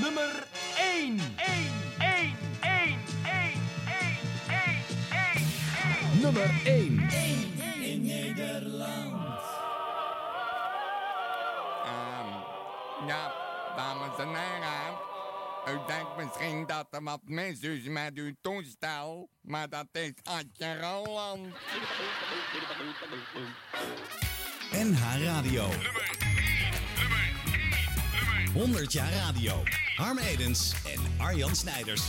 nummer 1. 1, 1, 1, 1, 1, 1, 1, Nummer 1. Ehm, ja, dames en heren. U denkt misschien dat er wat mis is met uw toestel, maar dat is Adje Roland. NH Radio. 100 jaar radio. Harm Edens en Arjan Snijders.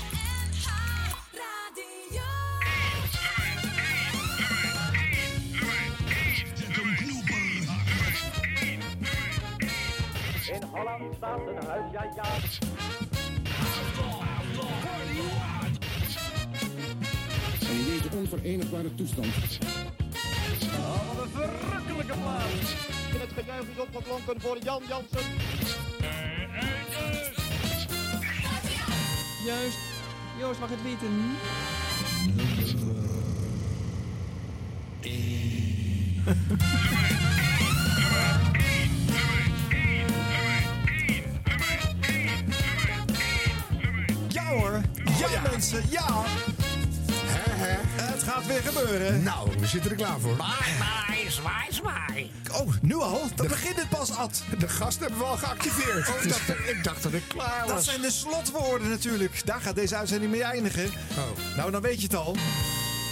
In Holland staat een huis, ja ja. En in deze onverenigbare toestand Wat een verrukkelijke plaats. In het gejuich is opgeklonken voor Jan Jansen. Juist. Joost mag het weten. Ja hoor. Ja, mensen, ja. Het gaat weer gebeuren. Nou, we zitten er klaar voor. Zwaai, zwaai, zwaai. Oh, nu al? Dan begint het pas, Ad. De gasten hebben we al geactiveerd. Oh, ik, dacht, ik dacht dat ik klaar was. dat zijn de slotwoorden natuurlijk. Daar gaat deze uitzending mee eindigen. Oh. Nou, dan weet je het al.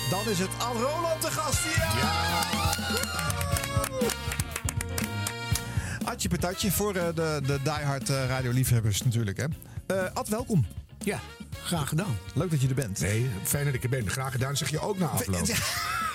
Dan is het Ad Roland te gast. Ja! Adje patatje voor eh, de, de diehard eh, radioliefhebbers natuurlijk. Hè. Eh, Ad, welkom. Ja, graag gedaan. Leuk dat je er bent. Nee, fijn dat ik er ben. Graag gedaan, zeg je ook na afloop.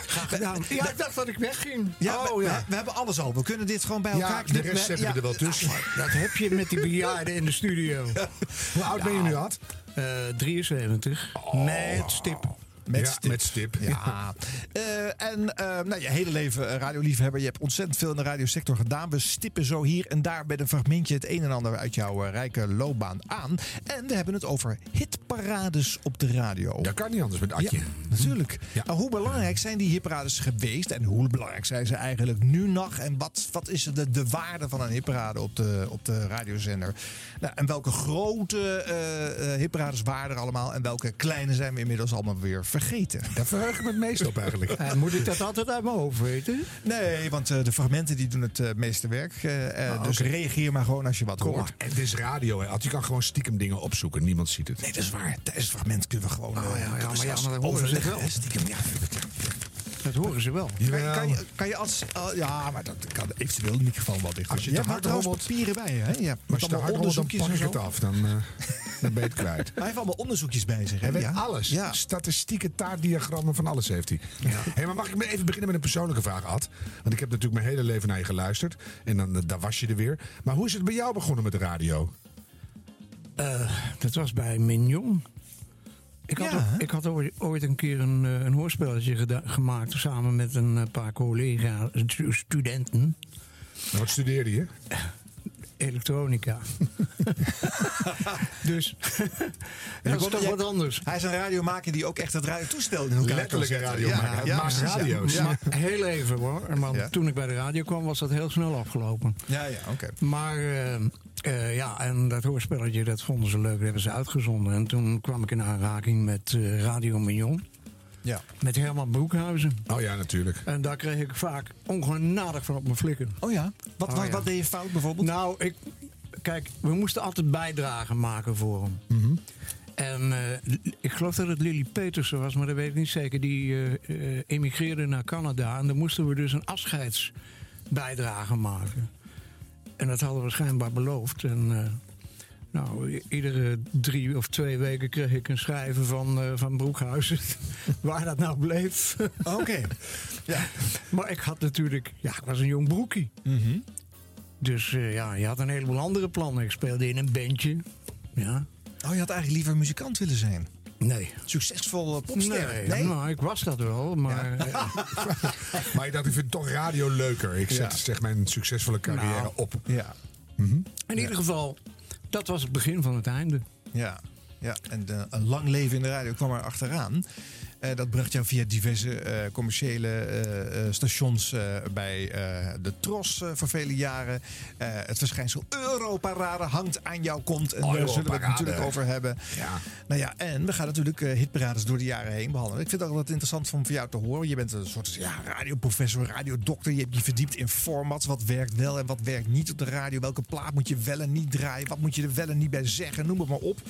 Graag gedaan. Ja, ik dacht dat ik wegging. Ja, oh we, ja. we, we hebben alles al. We kunnen dit gewoon bij elkaar Ja, de knippen. rest hebben we ja. er wel tussen. Dat heb je met die bejaarden in de studio. Hoe oud ben je nu, Ad? Eh 73. Met stip. Met Ja, stip. met stip. Ja. Eh, en eh, nou, je hele leven eh, radioliefhebber. Je hebt ontzettend veel in de radiosector gedaan. We stippen zo hier en daar met een fragmentje het een en ander uit jouw rijke loopbaan aan. En we hebben het over hitparades op de radio. Dat kan niet anders met Adje. Ja, natuurlijk. Ja. Maar hoe belangrijk zijn die hitparades geweest? En hoe belangrijk zijn ze eigenlijk nu nog? En wat, wat is de, de waarde van een hitparade op de, op de radiozender? Nou, en welke grote eh, hitparades waren er allemaal? En welke kleine zijn we inmiddels allemaal weer vergeten? Daar verheug ik me het meest op eigenlijk. Moet ik dat altijd uit mijn hoofd weten? Nee, want eh, de fragmenten die doen het eh, meeste werk. Eh, eh, dus reageer maar gewoon als je wat Kom hoort. maar. Het is radio, hè. Je kan gewoon stiekem dingen opzoeken. Niemand ziet het. Nee, dat is waar. Tijdens het fragment kunnen we gewoon eh, ja, ja, maar ja, horen ze wel. Stiekem, ja. Dat horen ze wel. Kan, Jawel. kan, je, kan je als... uh, ja, maar dat kan eventueel in microfoon wel dicht. Als je je hebt hard papieren bij je, hè? Ja, als je te hard rommelt, dan onderzoekjes pak en ik het af. Dan, dan ben je het kwijt. Hij heeft allemaal onderzoekjes bij zich. hè? Hij weet Ja. alles. Ja. Statistieken, taartdiagrammen, van alles heeft hij. Hey, maar mag ik even beginnen met een persoonlijke vraag, Ad? Want ik heb natuurlijk mijn hele leven naar je geluisterd. En dan eh, daar was je er weer. Maar hoe is het bij jou begonnen met de radio? Eh, dat was bij Mignon. Ik had, Ja, ook- ik had ooit, een keer een, eh, een hoorspelletje geda- gemaakt samen met een paar collega-studenten. Nou, wat studeerde je? Elektronica. dus dat is toch wat anders. Hij is een radiomaker die ook echt het radiotoestel in elkaar kan Letterlijke zetten. radiomaker. Hij maakt ja. radio's. Ja, Maar heel even hoor. Want Ja. toen ik bij de radio kwam was dat heel snel afgelopen. ja, ja oké. Maar eh, eh, ja, en dat hoorspelletje dat vonden ze leuk. Dat hebben ze uitgezonden. En toen kwam ik in aanraking met eh, Radio Mignon. Ja. Met Herman Broekhuizen. Oh ja, natuurlijk. En daar kreeg ik vaak ongenadig van op mijn flikken. Oh ja? Wat, Oh wat, ja. wat deed je fout bijvoorbeeld? Nou, ik, kijk, we moesten altijd bijdragen maken voor hem. Mhm. En eh, ik geloof dat het Lily Petersen was, maar dat weet ik niet zeker. Die eh, eh, emigreerde naar Canada. En dan moesten we dus een afscheidsbijdrage maken. En dat hadden we schijnbaar beloofd. En nou, iedere drie of twee weken kreeg ik een schrijven van, eh, van Broekhuizen. waar dat nou bleef. Oké. Ja. Maar ik had natuurlijk, ja, ik was een jong broekie. Mhm. Dus eh, ja, je had een heleboel andere plannen. Ik speelde in een bandje. Ja. Oh, je had eigenlijk liever muzikant willen zijn. Nee. Succesvol popster. Nee, nou, ik was dat wel, maar eh, Maar je dacht, ik vind toch radio leuker. Ik zet Ja. zeg mijn succesvolle carrière Nou. op. Ja. in ieder geval, dat was het begin van het einde. Ja, ja. en een lang leven in de radio kwam er achteraan. Eh, dat bracht jou via diverse eh, commerciële eh, stations bij de Tros voor vele jaren. Het verschijnsel Europarade hangt aan jouw kont. En daar zullen we het natuurlijk over hebben. Ja. Nou ja, en we gaan natuurlijk hitparades door de jaren heen behandelen. Ik vind het wat interessant om van jou te horen. Je bent een soort ja, radioprofessor, radiodokter. Je hebt je verdiept in formats. Wat werkt wel en wat werkt niet op de radio. Welke plaat moet je wel en niet draaien. Wat moet je er wel en niet bij zeggen. Noem het maar op.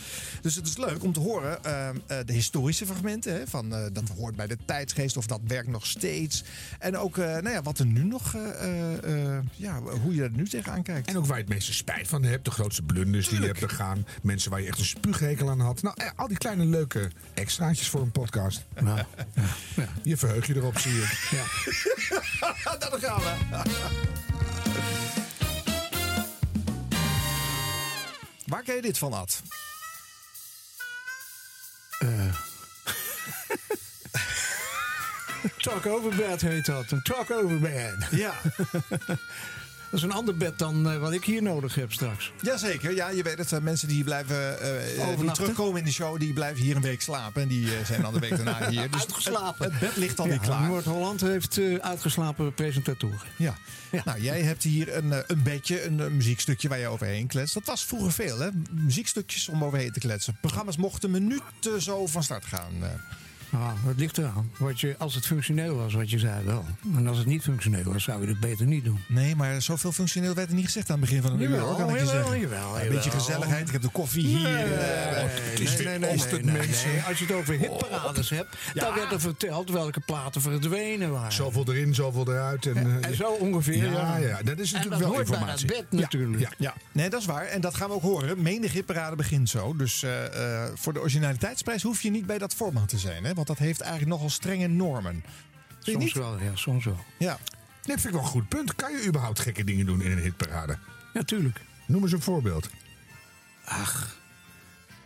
Dus het is leuk om te horen eh, eh, de historische fragmenten. Hè, van, eh, dat hoort bij de tijdsgeest of dat werkt nog steeds. En ook eh, nou ja, wat er nu nog, eh, eh, eh, ja, hoe je er nu tegenaan kijkt. En ook waar je het meeste spijt van hebt. De grootste blunders die je hebt begaan. Mensen waar je echt een spuughekel aan had. Nou, eh, al die kleine leuke extraatjes voor een podcast. Nou, Je verheug je erop, zie ik. ja. Daar gaan we. Waar ken je dit van, Ad? Talk over bed heet dat. Een talk over bed. Ja, Dat is een ander bed dan eh, wat ik hier nodig heb straks. jazeker. Ja, je weet het. eh, Mensen die blijven eh, die terugkomen in de show, die blijven hier een week slapen. En die zijn dan de week daarna hier. Dus Uitgeslapen. Het, het bed ligt alweer Ja, klaar. Noord-Holland heeft uitgeslapen presentatoren. Ja. Ja. Nou, jij hebt hier een, een bedje, een, muziekstukje waar je overheen kletst. Dat was vroeger veel, hè? Muziekstukjes om overheen te kletsen. Programma's mochten minuten zo van start gaan. Eh. Ah, dat ligt eraan. Wat je, als het functioneel was, wat je zei wel. En als het niet functioneel was, zou je het beter niet doen. Nee, maar zoveel functioneel werd er niet gezegd aan het begin van een uur, hoor, kan ik je zeggen. jawel, Ja, een beetje gezelligheid. Ik heb de koffie hier. eh, is weer ochtend, mensen. nee. Als je het over hitparades hebt, dan werd er verteld welke platen verdwenen waren. Zoveel erin, zoveel eruit. En, eh, En zo ongeveer, Ja, ja. dat is en natuurlijk dat wel hoort bij informatie. dat bed natuurlijk. Ja. Ja, nee, dat is waar. En dat gaan we ook horen. Menig hitparade begint zo. Dus eh, eh, voor de originaliteitsprijs hoef je niet bij dat format te zijn. Hè? Want dat heeft eigenlijk nogal strenge normen. Soms niet? wel, ja, soms wel. Ja. Nee, vind ik wel een goed punt. Kan je überhaupt gekke dingen doen in een hitparade? Ja, tuurlijk. Noem eens een voorbeeld. Ach,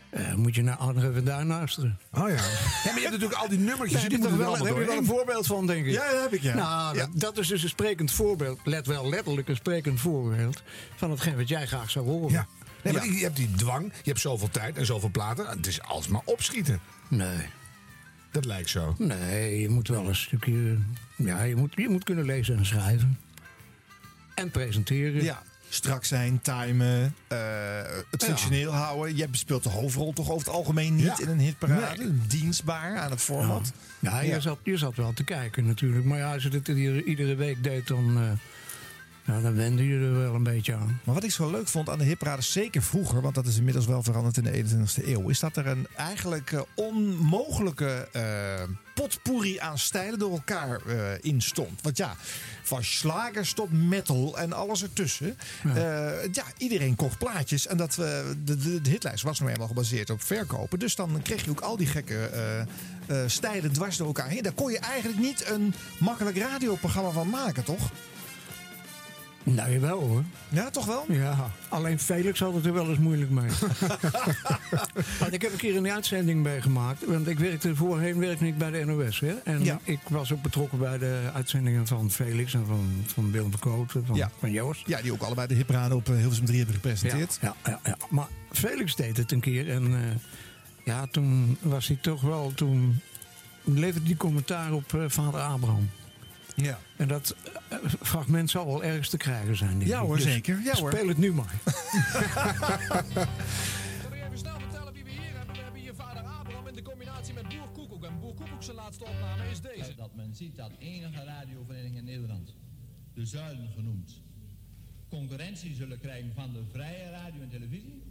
eh, moet je naar André van Duin luisteren. Oh ja. ja. Maar je hebt natuurlijk al die nummertjes. Die heb wel, heb je wel een voorbeeld van, denk ik. Ja, dat heb ik, ja. Nou, Ja. Dat, dat is dus een sprekend voorbeeld. Let wel letterlijk een sprekend voorbeeld van hetgeen wat jij graag zou horen. Ja. Nee, maar je hebt die dwang. Je hebt zoveel tijd en zoveel platen. Het is alsmaar opschieten. Nee. Dat lijkt zo. Nee, je moet wel een stukje. Ja, je moet, je moet kunnen lezen en schrijven. En presenteren. Ja, strak zijn, timen, eh, het Ja. functioneel houden. Jij speelt de hoofdrol toch over het algemeen niet Ja. in een hitparade. Dienstbaar aan het format. Ja, je, Ja. Zat, je zat wel te kijken natuurlijk. Maar ja, als je dit iedere, iedere week deed, dan, eh, ja, dan wende je er wel een beetje aan. Maar wat ik zo leuk vond aan de hitparades, zeker vroeger, want dat is inmiddels wel veranderd in de 21ste eeuw, is dat er een eigenlijk eh, onmogelijke eh potpourri aan stijlen door elkaar eh, in stond. Want ja, van slagers tot metal en alles ertussen. Ja, ja iedereen kocht plaatjes. En dat, de, de, de hitlijst was nou eenmaal gebaseerd op verkopen. Dus dan kreeg je ook al die gekke stijlen dwars door elkaar heen. Daar kon je eigenlijk niet een makkelijk radioprogramma van maken, toch? Nou, jawel hoor. Ja, toch wel? Ja, alleen Felix had het er wel eens moeilijk mee. Want ik heb een keer een uitzending meegemaakt. Want ik werkte voorheen werkte ik bij de NOS. Hè? En Ja. ik was ook betrokken bij de uitzendingen van Felix en van, van Willem de Kooten, van, Ja. van Joost. Ja, die ook allebei de hitparade op eh, Hilversum 3 hebben gepresenteerd. Ja, ja, ja, maar Felix deed het een keer. En eh, ja, toen was hij toch wel... Toen leverde hij commentaar op eh, vader Abraham. Ja. En dat eh, fragment zal wel ergens te krijgen zijn. denk Ja hoor, Dus zeker. Ja hoor. Speel het nu maar. Zal ik even snel vertellen wie we hier hebben? We hebben hier vader Abraham in de combinatie met Boer Koekoek. En Boer Koekoek zijn laatste opname is deze. dat men ziet dat enige radiovereniging in Nederland, de Zuilen genoemd, concurrentie zullen krijgen van de vrije radio en televisie.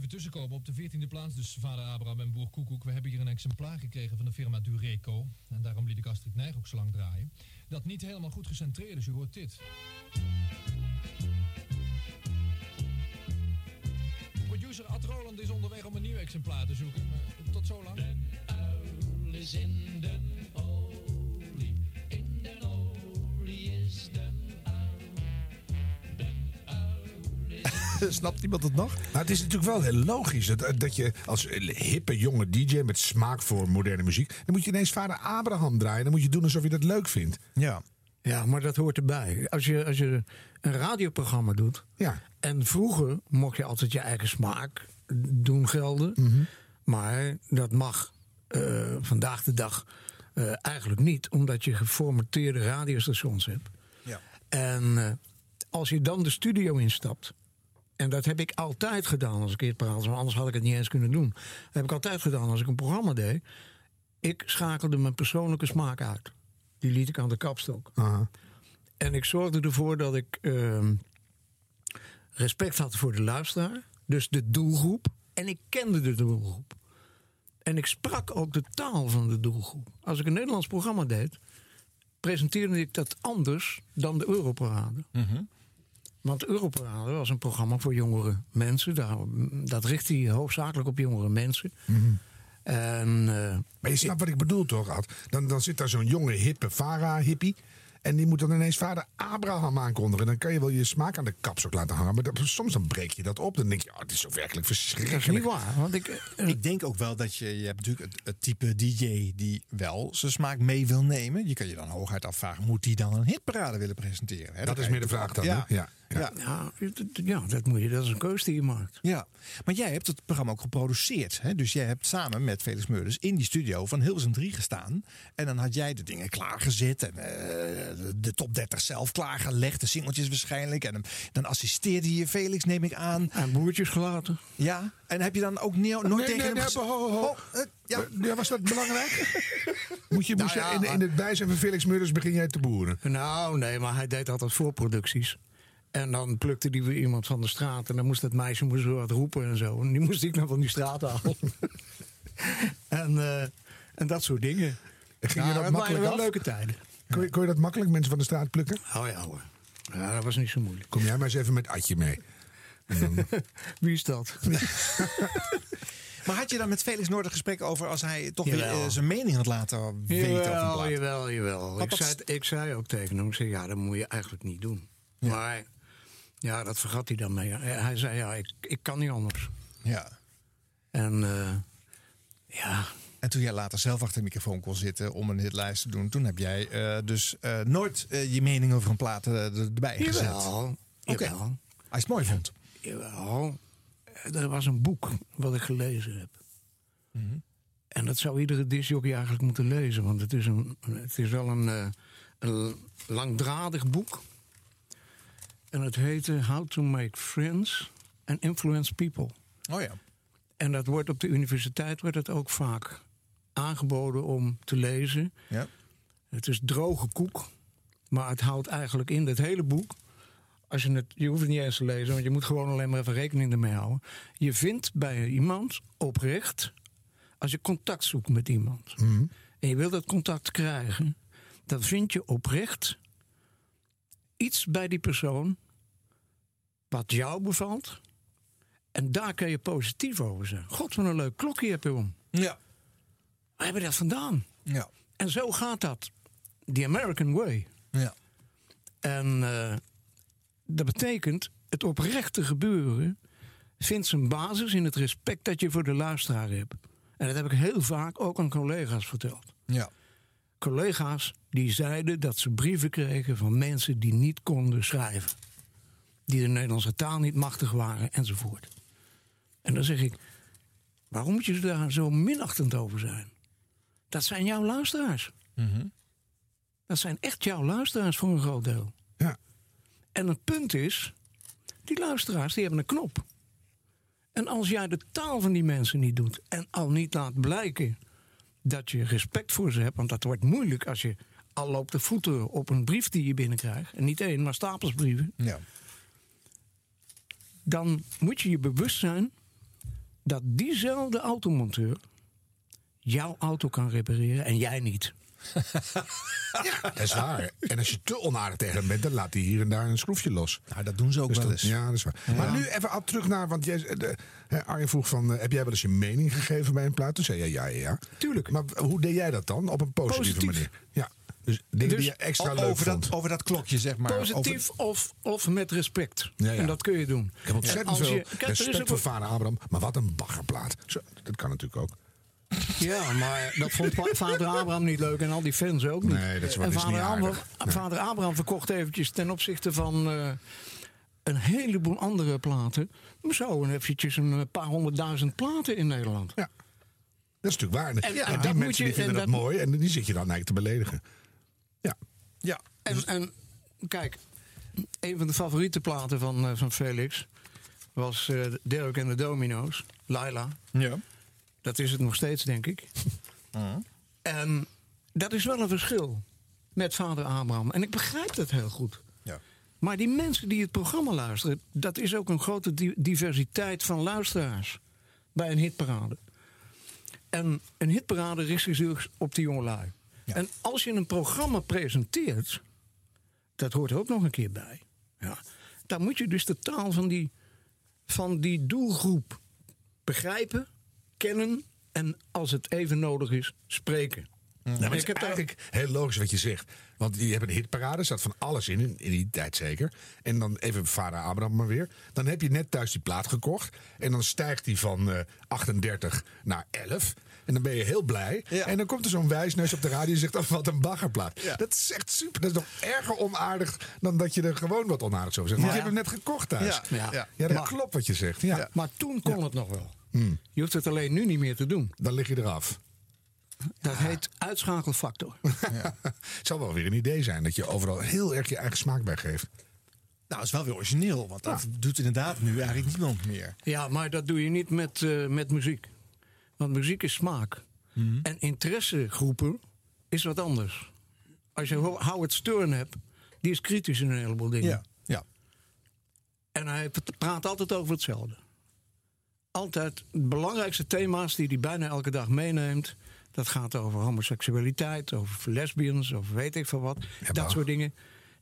Even tussenkomen. Op de 14e plaats dus vader Abraham en Boer Koekoek. We hebben hier een exemplaar gekregen van de firma Dureco. En daarom liet ik Astrid Nijg ook zo lang draaien. Dat niet helemaal goed gecentreerd is. U hoort dit. Producer Ad Roland is onderweg om een nieuw exemplaar te zoeken. Tot zo lang. Snapt iemand het nog? Nou, het is natuurlijk wel heel logisch dat, dat je als hippe jonge DJ met smaak voor moderne muziek. dan moet je ineens vader Abraham draaien. Dan moet je doen alsof je dat leuk vindt. Ja. Ja, maar dat hoort erbij. Als je, als je een radioprogramma doet. Ja. En vroeger mocht je altijd je eigen smaak doen gelden. Mhm. Maar dat mag eh, vandaag de dag eh, eigenlijk niet, omdat je geformateerde radiostations hebt. Ja. En eh, als je dan de studio instapt. En dat heb ik altijd gedaan als ik eerst praat, want anders had ik het niet eens kunnen doen. Dat heb ik altijd gedaan als ik een programma deed. Ik schakelde mijn persoonlijke smaak uit. Die liet ik aan de kapstok. Aha. En ik zorgde ervoor dat ik ehm, respect had voor de luisteraar. Dus de doelgroep. En ik kende de doelgroep. En ik sprak ook de taal van de doelgroep. Als ik een Nederlands programma deed, presenteerde ik dat anders dan de Europarade. Want de Europarade was een programma voor jongere mensen. Daar, dat richtte hij hoofdzakelijk op jongere mensen. En, eh, Maar je snapt wat ik bedoel toch, Ad? Dan, dan zit daar zo'n jonge, hippe Vara-hippie. En die moet dan ineens vader Abraham aankondigen. Dan kan je wel je smaak aan de kapstok laten hangen. Maar dat- soms dan breek je dat op. Dan denk je, oh, het is zo werkelijk dat is niet verschrikkelijk. waar. Want ik, eh, Ik denk ook wel dat je, je hebt natuurlijk het, het type DJ die wel zijn smaak mee wil nemen. Je kan je dan hooguit afvragen, moet die dan een hitparade willen presenteren? Hè? Dat is meer de vraag dan, ja. Ja. ja, ja, dat moet je. Dat is een keuze die je maakt. Ja, maar jij hebt het programma ook geproduceerd. Hè? Dus jij hebt samen met Felix Meurders in die studio van Hilversum 3 gestaan. En dan had jij de dingen klaargezet. En eh, de- top 30 zelf klaargelegd. De singeltjes waarschijnlijk. En dan- assisteerde je Felix, neem ik aan. En boertjes gelaten. Ja, en heb je dan ook nooit Nee, tegen nee, hem nee, gezegd- ho, ho, ho. Oh, eh, ja. Ja, was dat belangrijk? Moet je, moest Nou je in, in het bijzijn van Felix Murders begin jij te boeren? Nou, nee, maar hij deed altijd voorproducties. En dan plukte hij weer iemand van de straat. En dan moest dat meisje moest weer wat roepen en zo. En die moest ik dan van die straat halen. en, eh, en dat soort dingen. Ging je Ja, dat waren makkelijk wel af? leuke tijden. Kon je, kon je dat makkelijk mensen van de straat plukken? Oh ja hoor. Ja, dat was niet zo moeilijk. Kom jij maar eens even met Adje mee. Dan, Wie is dat? Maar had je dan met Felix nooit een gesprek over als hij toch weer eh, zijn mening had laten weten? Jawel, jawel, jawel. Ik dat- zei, ik zei ook tegen hem, ik zei, ja, dat moet je eigenlijk niet doen. Maar ja, dat vergat hij dan mee. Hij zei, ja, ik, ik kan niet anders. Ja. En eh, ja, En toen jij later zelf achter de microfoon kon zitten om een hitlijst te doen, toen heb jij eh, dus eh, nooit je mening over een plaat erbij gezet. jawel, Oké. jawel. Als je het mooi vond. Jawel. Er was een boek wat ik gelezen heb. Mhm. En dat zou iedere disjockey eigenlijk moeten lezen. Want het is, een, het is wel een, een langdradig boek. En het heette How to Make Friends and Influence People. Oh ja. En dat wordt op de universiteit wordt het ook vaak aangeboden om te lezen. Ja. Het is droge koek, maar het houdt eigenlijk in, dat hele boek. Als je, het, je hoeft het niet eens te lezen, want je moet gewoon alleen maar even rekening ermee houden. Je vindt bij iemand oprecht, als je contact zoekt met iemand. En je wil dat contact krijgen, dan vind je oprecht iets bij die persoon wat jou bevalt. En daar kan je positief over zijn. God, wat een leuk klokje heb je om. Ja. Waar heb je dat vandaan? Ja. En zo gaat dat. The American way. Ja. En eh, dat betekent, het oprechte gebeuren vindt zijn basis in het respect dat je voor de luisteraar hebt. En dat heb ik heel vaak ook aan collega's verteld. Ja. Collega's die zeiden dat ze brieven kregen van mensen die niet konden schrijven. Die de Nederlandse taal niet machtig waren enzovoort. En dan zeg ik, waarom moet je daar zo minachtend over zijn? Dat zijn jouw luisteraars. Dat zijn echt jouw luisteraars voor een groot deel. Ja. En het punt is, die luisteraars die hebben een knop. En als jij de taal van die mensen niet doet en al niet laat blijken dat je respect voor ze hebt, want dat wordt moeilijk als je al loopt de voeten op een brief die je binnenkrijgt, en niet één, maar stapels brieven, Ja. dan moet je je bewust zijn dat diezelfde automonteur jouw auto kan repareren en jij niet. dat is waar. En als je te onaardig tegen hem bent, dan laat hij hier en daar een schroefje los. Nou, dat doen ze ook Dus wel dat- eens. Ja, dat is waar. Maar nu even terug naar, want jij, de, hè, Arjen vroeg van, eh, heb jij wel eens je mening gegeven bij een plaat? Toen zei jij ja, ja, ja. Tuurlijk. Maar hoe deed jij dat dan? Op een positieve Positief. manier? Ja. Dus dingen Dus die je extra leuk over, vond. dat, over dat klokje, zeg maar. Positief of, of met respect. Ja, ja. En dat kun je doen. Ik heb ontzettend veel respect voor vader Abraham. Maar wat een baggerplaat. Zo, dat kan natuurlijk ook. Ja, maar dat vond va- vader Abraham niet leuk en al die fans ook niet. Nee, dat is en is vader, niet Abraham. Nee. vader Abraham verkocht eventjes ten opzichte van eh, een heleboel andere platen. Zo eventjes een eh, paar honderdduizend platen in Nederland. Ja. Dat is natuurlijk waar. En, ja, en die mensen je- die vinden en dat, dat- mooi en die zit je dan eigenlijk te beledigen. Ja. Ja. En, en kijk, een van de favoriete platen van, eh, van Felix was eh Dirk en de Domino's, Laila. Ja. Dat is het nog steeds, denk ik. En dat is wel een verschil met vader Abraham. En ik begrijp dat heel goed. Ja. Maar die mensen die het programma luisteren, dat is ook een grote di- diversiteit van luisteraars bij een hitparade. En een hitparade richt zich dus op die jongelui. En als je een programma presenteert, dat hoort er ook nog een keer bij. Ja, dan moet je dus de taal van die, van die doelgroep begrijpen, kennen en als het even nodig is, spreken. Ja, maar het is Ik heb eigenlijk heel logisch wat je zegt. Want je hebt een hitparade, staat van alles in, in, die tijd zeker. En dan even vader Abraham maar weer. Dan heb je net thuis die plaat gekocht. En dan stijgt die van eh, 38 naar 11. En dan ben je heel blij. En dan komt er zo'n wijsneus op de radio en zegt... Oh, wat een baggerplaat. Dat is echt super. Dat is nog erger onaardig dan dat je er gewoon wat onaardigs over zegt. Want je hebt hem net gekocht thuis. Ja. Ja. dat klopt wat je zegt. Ja. Maar toen kon het nog wel. Hmm. Je hoeft het alleen nu niet meer te doen. Dan lig je eraf. Dat heet uitschakelfactor. Het zal wel weer een idee zijn dat je overal heel erg je eigen smaak bij geeft. Nou, dat is wel weer origineel, want dat doet inderdaad nu eigenlijk niemand meer. Ja, maar dat doe je niet met, eh, met muziek. Want muziek is smaak. En interessegroepen is wat anders. Als je Ho- Howard Stern hebt, die is kritisch in een heleboel dingen. Ja. ja. En hij praat altijd over hetzelfde. Altijd de belangrijkste thema's die hij bijna elke dag meeneemt. Dat gaat over homoseksualiteit, over lesbians, over weet ik veel wat. dat soort dingen.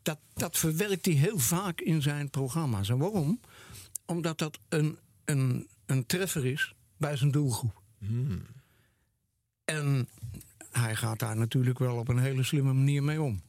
Dat, dat verwerkt hij heel vaak in zijn programma's. En waarom? Omdat dat een, een, een treffer is bij zijn doelgroep. En hij gaat daar natuurlijk wel op een hele slimme manier mee om.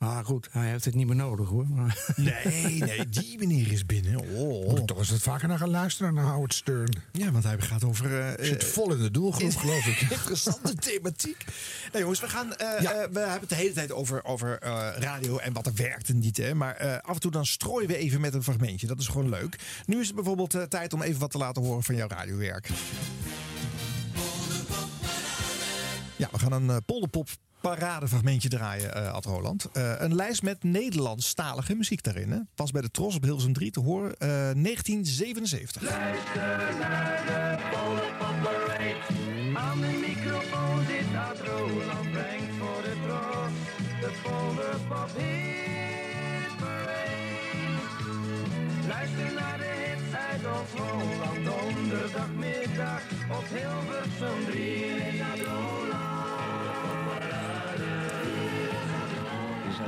Maar goed, hij heeft het niet meer nodig hoor. Maar- Nee, nee, die meneer is binnen. Oh. Moet ik toch eens wat vaker naar gaan luisteren naar Howard Stern. Ja, want hij gaat over... eh, Zit vol in de doelgroep, geloof ik. Interessante thematiek. Nou jongens, we, gaan, eh, eh, we hebben het de hele tijd over, over eh, radio en wat er werkt en niet. Hè? Maar eh, af en toe dan strooien we even met een fragmentje. Dat is gewoon leuk. Nu is het bijvoorbeeld eh, tijd om even wat te laten horen van jouw radiowerk. Ja, we gaan een eh, polderpop paradefragmentje draaien, eh Ad Roland. Eh, een lijst met Nederlandstalige muziek daarin. Hè? Pas bij de Tros op Hilsum 3 te horen. eh, 1977. Aan de microfoon zit Ad Roland, brengt voor de tros de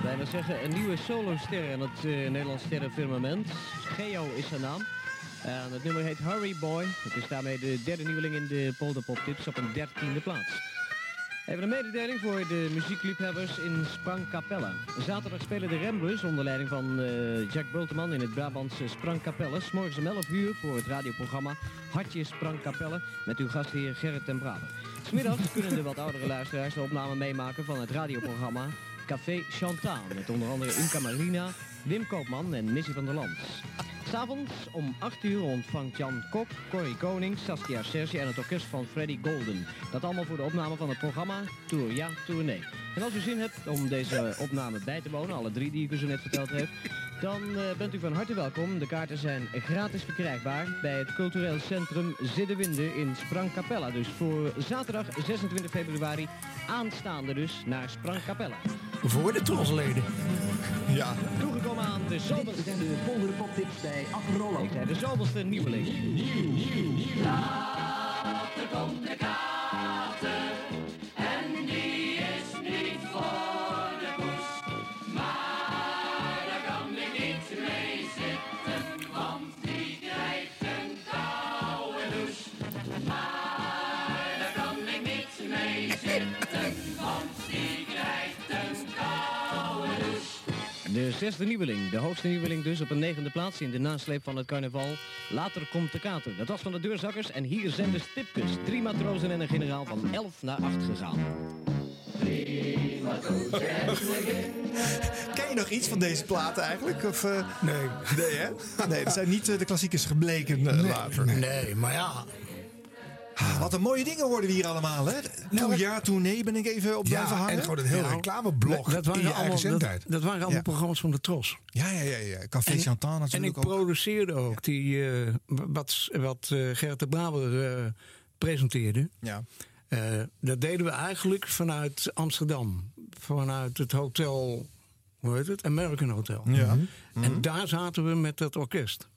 bijna zeggen, een nieuwe soloster aan het eh, Nederlands sterrenfirmament. Geo is zijn naam. En het nummer heet Hurry Boy. Het is daarmee de derde nieuweling in de Polderpop Tips op een dertiende plaats. Even een mededeling voor de muziekliefhebbers in Sprangkapelle. Zaterdag spelen de Ramblers onder leiding van eh, Jack Bulteman in het Brabantse Sprangkapelle. Morgens om 11 uur voor het radioprogramma Hartje Sprangkapelle met uw gastheer Gerrit ten Braber. Smiddags kunnen de wat oudere luisteraars de opname meemaken van het radioprogramma Café Chantal. Met onder andere Imca Marina, Wim Koopman en Missy van der Land. S'avonds om 8 uur ontvangt Jan Kok, Corrie Koning, Saskia Serge en het orkest van Freddy Golden. Dat allemaal voor de opname van het programma Tour Ja, Tour Nee. En als u zin hebt om deze opname bij te wonen, alle drie die ik u zo net verteld heb, dan eh, bent u van harte welkom. De kaarten zijn gratis verkrijgbaar bij het cultureel centrum Ziddewinde in Sprangkapella. Dus voor zaterdag 26 februari aanstaande dus naar Sprangkapella. Voor de trosleden. Ja. Toegekomen aan de zomerste... zijn de volgende poptips bij. Ik zei de zomerste nieuweling. Nieuw, nieuw, nieuw. Later komt de kater zesde nieuweling. De hoogste nieuweling dus op een negende plaats in de nasleep van het carnaval. Later komt de kater. Dat was van de deurzakkers en hier zijn de stipkes. Drie matrozen en een generaal van 11 naar 8 gegaan. Ken je nog iets van deze platen eigenlijk? Of, eh, Nee. Nee, hè? Nee, dat zijn niet eh, de klassiekers gebleken eh, later. Nee, maar ja. Ah, wat een mooie dingen worden we hier allemaal, hè? Toen ja, toen nee ben ik even op blijven Ja, hangen. en gewoon een heel Nou, reclameblog dat waren allemaal, dat, dat waren allemaal programma's van de Tros. Ja, ja, ja, ja. Café En- Chantal En ik natuurlijk ook. produceerde ook die, eh, wat, wat eh, Gert de Braber eh, presenteerde. Ja. Dat deden we eigenlijk vanuit Amsterdam. Vanuit het hotel, hoe heet het? American Hotel. Ja. En daar zaten we met dat orkest.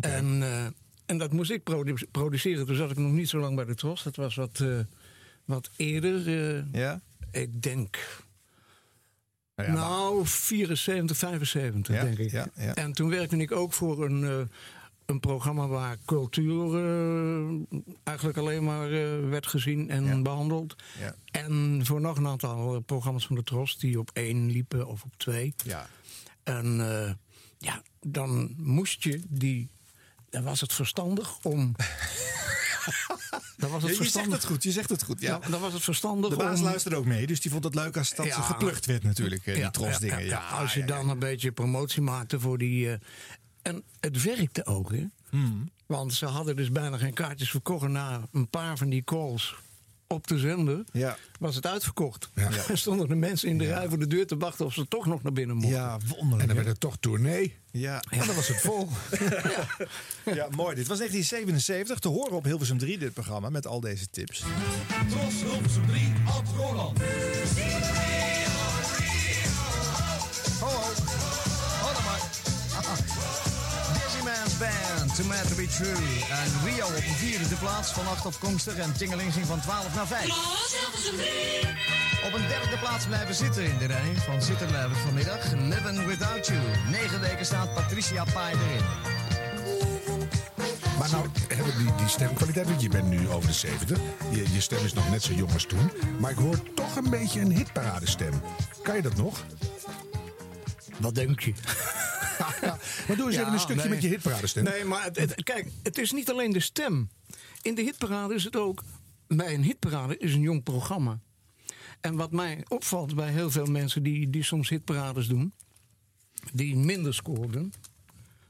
En, eh, en dat moest ik produ- produceren. Toen zat ik nog niet zo lang bij de Tros. Dat was wat, eh, wat eerder. eh, Ja? ik denk, Nou ja, maar- nou, 74, 75 Ja, denk ik. ja. En toen werkte ik ook voor een, eh, een programma waar cultuur eigenlijk alleen maar werd gezien en behandeld. Ja. En voor nog een aantal programma's van de Tros die op één liepen of op twee. Ja. En ja, dan moest je die. Dan was het verstandig om. dan was Ja, je zegt verstandig. het goed, je zegt het goed. Ja. Dan, dan was het verstandig De baas om. luisterde ook mee, dus die vond het leuk als dat Ja. geplukt werd natuurlijk, eh, die trosdingen. Ja, als je ja, dan een beetje promotie maakte voor die. eh, en het werkte ook, hè? Hmm. Want ze hadden dus bijna geen kaartjes verkocht. Na een paar van die calls op de zender Ja. was het uitverkocht. Ja. Er stonden de mensen in de rij voor de deur te wachten of ze toch nog naar binnen mochten. Ja, wonderlijk. En dan werd het toch tournee. Ja. En dan was het vol. ja, mooi. Dit was 1977. Te horen op Hilversum 3, dit programma, met al deze tips. Tros Hilversum 3, Ad Roland. Ho, ho. Mad To Be True. En Rio op een vierde plaats van acht afkomstig en Tingelingzing van 12 naar 5. Op een derde plaats blijven zitten in de rij van zitten blijven vanmiddag. Living Without You. Negen weken staat Patricia Pai erin. Maar nou hebben die, die stemkwaliteit, want je bent nu over de 70. Je, je stem is nog net zo jong als toen. Maar ik hoor toch een beetje een hitparadestem. Kan je dat nog? Wat denk je? maar doe eens Ja, even een stukje nee. met je hitparadestem. Nee, maar het, het- kijk, het is niet alleen de stem. In de hitparade is het ook. Bij een hitparade is een jong programma. En wat mij opvalt bij heel veel mensen die, die soms hitparades doen, die minder scoorden.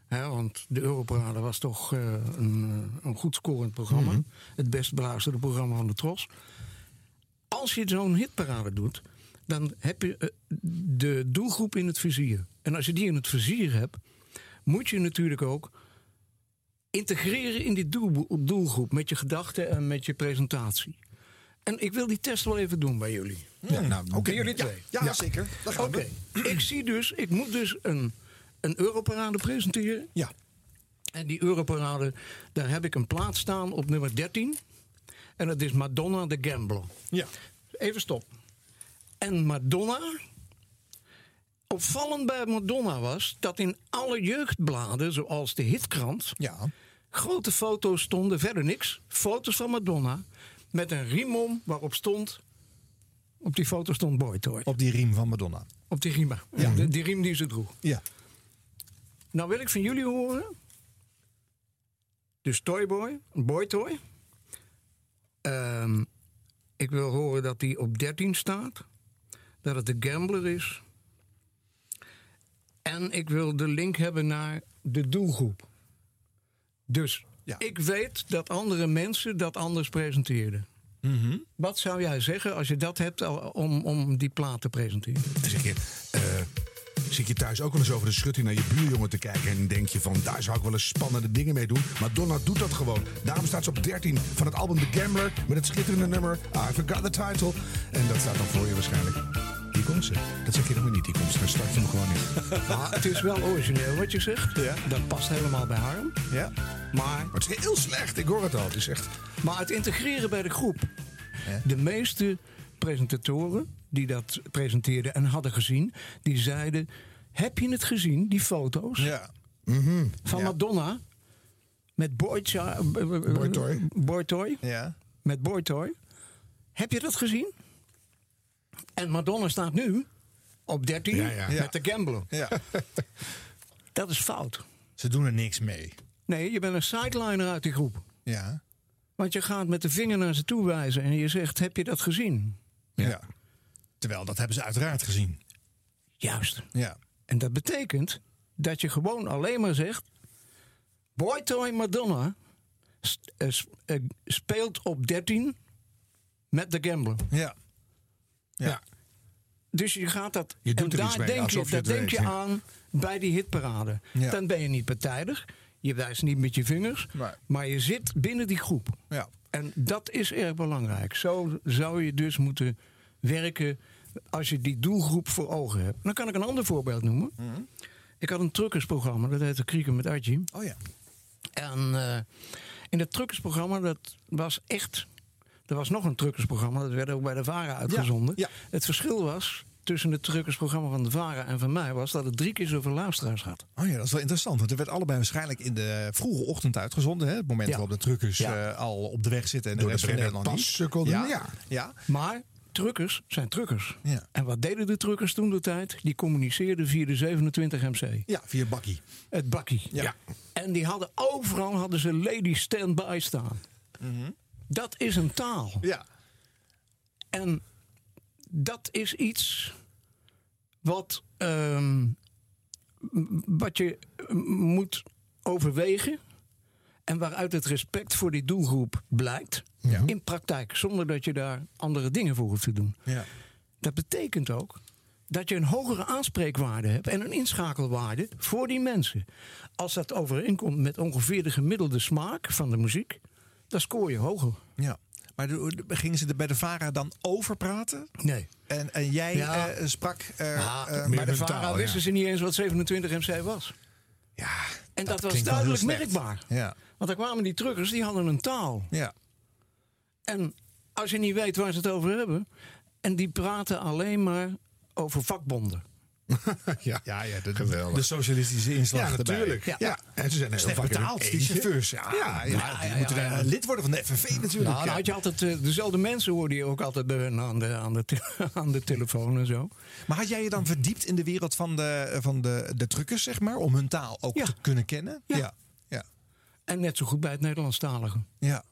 Hè, want de Europarade was toch eh, een, eh, een goed scorend programma. Mhm. Het best beluisterde programma van de Tros. Als je zo'n hitparade doet, dan heb je eh, de doelgroep in het vizier. En als je die in het vizier hebt, moet je natuurlijk ook integreren in die doel- doelgroep met je gedachten en met je presentatie. En ik wil die test wel even doen bij jullie. Ja, nou, Oké, jullie Ja, twee. ja, zeker. Oké, ik zie dus, ik moet dus een, een Europarade presenteren. Ja. En die Europarade, daar heb ik een plaats staan op nummer 13. En dat is Madonna de Gambler. Ja. Even stop. En Madonna. Opvallend bij Madonna was dat in alle jeugdbladen, zoals de Hitkrant, Ja. grote foto's stonden, verder niks. Foto's van Madonna met een riem om waarop stond. Op die foto stond Boy Toy. Op die riem van Madonna. Op die riem. Ja. De, die riem die ze droeg. Ja. Nou wil ik van jullie horen. Dus Toyboy, Boy Toy. Ehm, ik wil horen dat die op 13 staat. Dat het de Gambler is. En ik wil de link hebben naar de doelgroep. Dus Ja. ik weet dat andere mensen dat anders presenteerden. Wat zou jij zeggen als je dat hebt om, om die plaat te presenteren? Zeg je, eh, zit je thuis ook wel eens over de schutting naar je buurjongen te kijken... en denk je van, daar zou ik wel eens spannende dingen mee doen. Maar Donna doet dat gewoon. Daarom staat ze op 13 van het album The Gambler... met het schitterende nummer I Forgot the Title. En dat staat dan voor je waarschijnlijk. Dat zeg je dan weer niet, die komt. Dan start je hem gewoon in. Maar het is wel origineel wat je zegt. Ja. Dat past helemaal bij Harm. Ja. Maar, Maar het is heel slecht, ik hoor het al. Het is echt... maar het integreren bij de groep. De meeste presentatoren die dat presenteerden en hadden gezien... die zeiden, heb je het gezien, die foto's Ja. van Ja. Madonna... met Boy, Cha- Boy Toy. Boy Toy? Ja. Met Boy Toy. Heb je dat gezien? En Madonna staat nu op 13 Ja, ja. met de gambler. Ja. Dat is fout. Ze doen er niks mee. Nee, je bent een sideliner uit die groep. Ja. Want je gaat met de vinger naar ze toe wijzen en je zegt: Heb je dat gezien? ja. Terwijl, dat hebben ze uiteraard gezien. Juist. Ja. En dat betekent dat je gewoon alleen maar zegt: Boy Toy Madonna eh, eh, speelt op 13 met de gambler. Ja. Ja. Dus je gaat dat. Je doet en daar denk je, dat denk weet, je aan bij die hitparade. Ja. Dan ben je niet partijdig. Je wijst niet met je vingers. Nee. Maar je zit binnen die groep. Ja. En dat is erg belangrijk. Zo zou je dus moeten werken als je die doelgroep voor ogen hebt. Dan kan ik een ander voorbeeld noemen. Ik had een truckersprogramma, dat heette Krieken met Archie. Oh ja. En eh, in dat truckersprogramma, dat was echt... Er was nog een truckersprogramma, dat werd ook bij de VARA uitgezonden. ja. Het verschil was tussen het truckersprogramma van de VARA en van mij... was dat het drie keer zoveel luisteraars had. Oh ja, dat is wel interessant. Want er werd allebei waarschijnlijk in de vroege ochtend uitgezonden. Hè? Het moment Ja. waarop de truckers Ja. eh, al op de weg zitten en de Door de rest van Nederland niet. Ja. ja. ja. Maar truckers zijn truckers. Ja. En wat deden de truckers toen de tijd? Die communiceerden via de 27 MC. Ja, via Bakkie. Het bakkie. Ja. En die hadden overal hadden ze lady stand-by staan. Dat is een taal. Ja. En dat is iets wat, ehm, wat je moet overwegen. En waaruit het respect voor die doelgroep blijkt. In praktijk, zonder dat je daar andere dingen voor hoeft te doen. Ja. Dat betekent ook dat je een hogere aanspreekwaarde hebt en een inschakelwaarde voor die mensen. Als dat overeenkomt met ongeveer de gemiddelde smaak van de muziek, dan scoor je hoger. ja. Maar gingen ze er bij de VARA dan over praten? Nee. En, en jij Ja. eh, sprak... eh, Ja, bij de VARA wisten ja. ze niet eens wat 27 MC was. ja, En dat, was duidelijk merkbaar. Ja. Want daar kwamen die truckers, die hadden een taal. Ja. En als je niet weet waar ze het over hebben... en die praten alleen maar over vakbonden. ja. Ja, ja de, Geweldig. de socialistische inslag Ja, erbij. natuurlijk. Ja. En ze zijn heel vaak betaald, die chauffeurs. Ja, ja, ja, die moeten daar lid worden van de FNV natuurlijk. Nou, dan ja. had je altijd eh, dezelfde mensen hoorde je ook altijd bij hun aan de, aan de, aan de telefoon en zo. Maar had jij je dan verdiept in de wereld van de, van de, de truckers, zeg maar? Om hun taal ook te kunnen kennen? Ja. Ja. Ja. En net zo goed bij het Nederlandstalige. ja.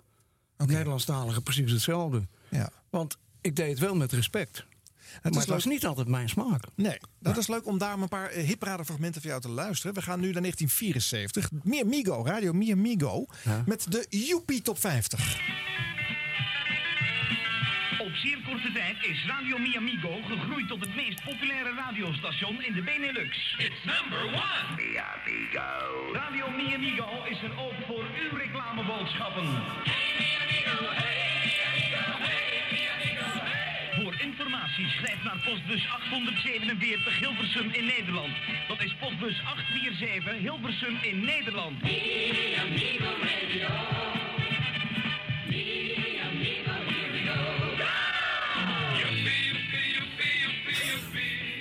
Het Nederlandstalige precies hetzelfde. ja. Want ik deed het wel met respect. Het maar is het was leuk- niet altijd mijn smaak. Nee, dat is leuk om daar een paar eh, hipradenfragmenten van jou te luisteren. We gaan nu naar 1974. Meer Migo, Radio Meer Migo. Ja. Met de Joepie Top 50. Op zeer korte tijd is Radio Miamigo gegroeid tot het meest populaire radiostation in de Benelux. It's number one! Miamigo! Radio Miamigo is er ook voor uw reclameboodschappen. Voor schrijf naar postbus 847 Hilversum in Nederland. Dat is postbus 847 Hilversum in Nederland.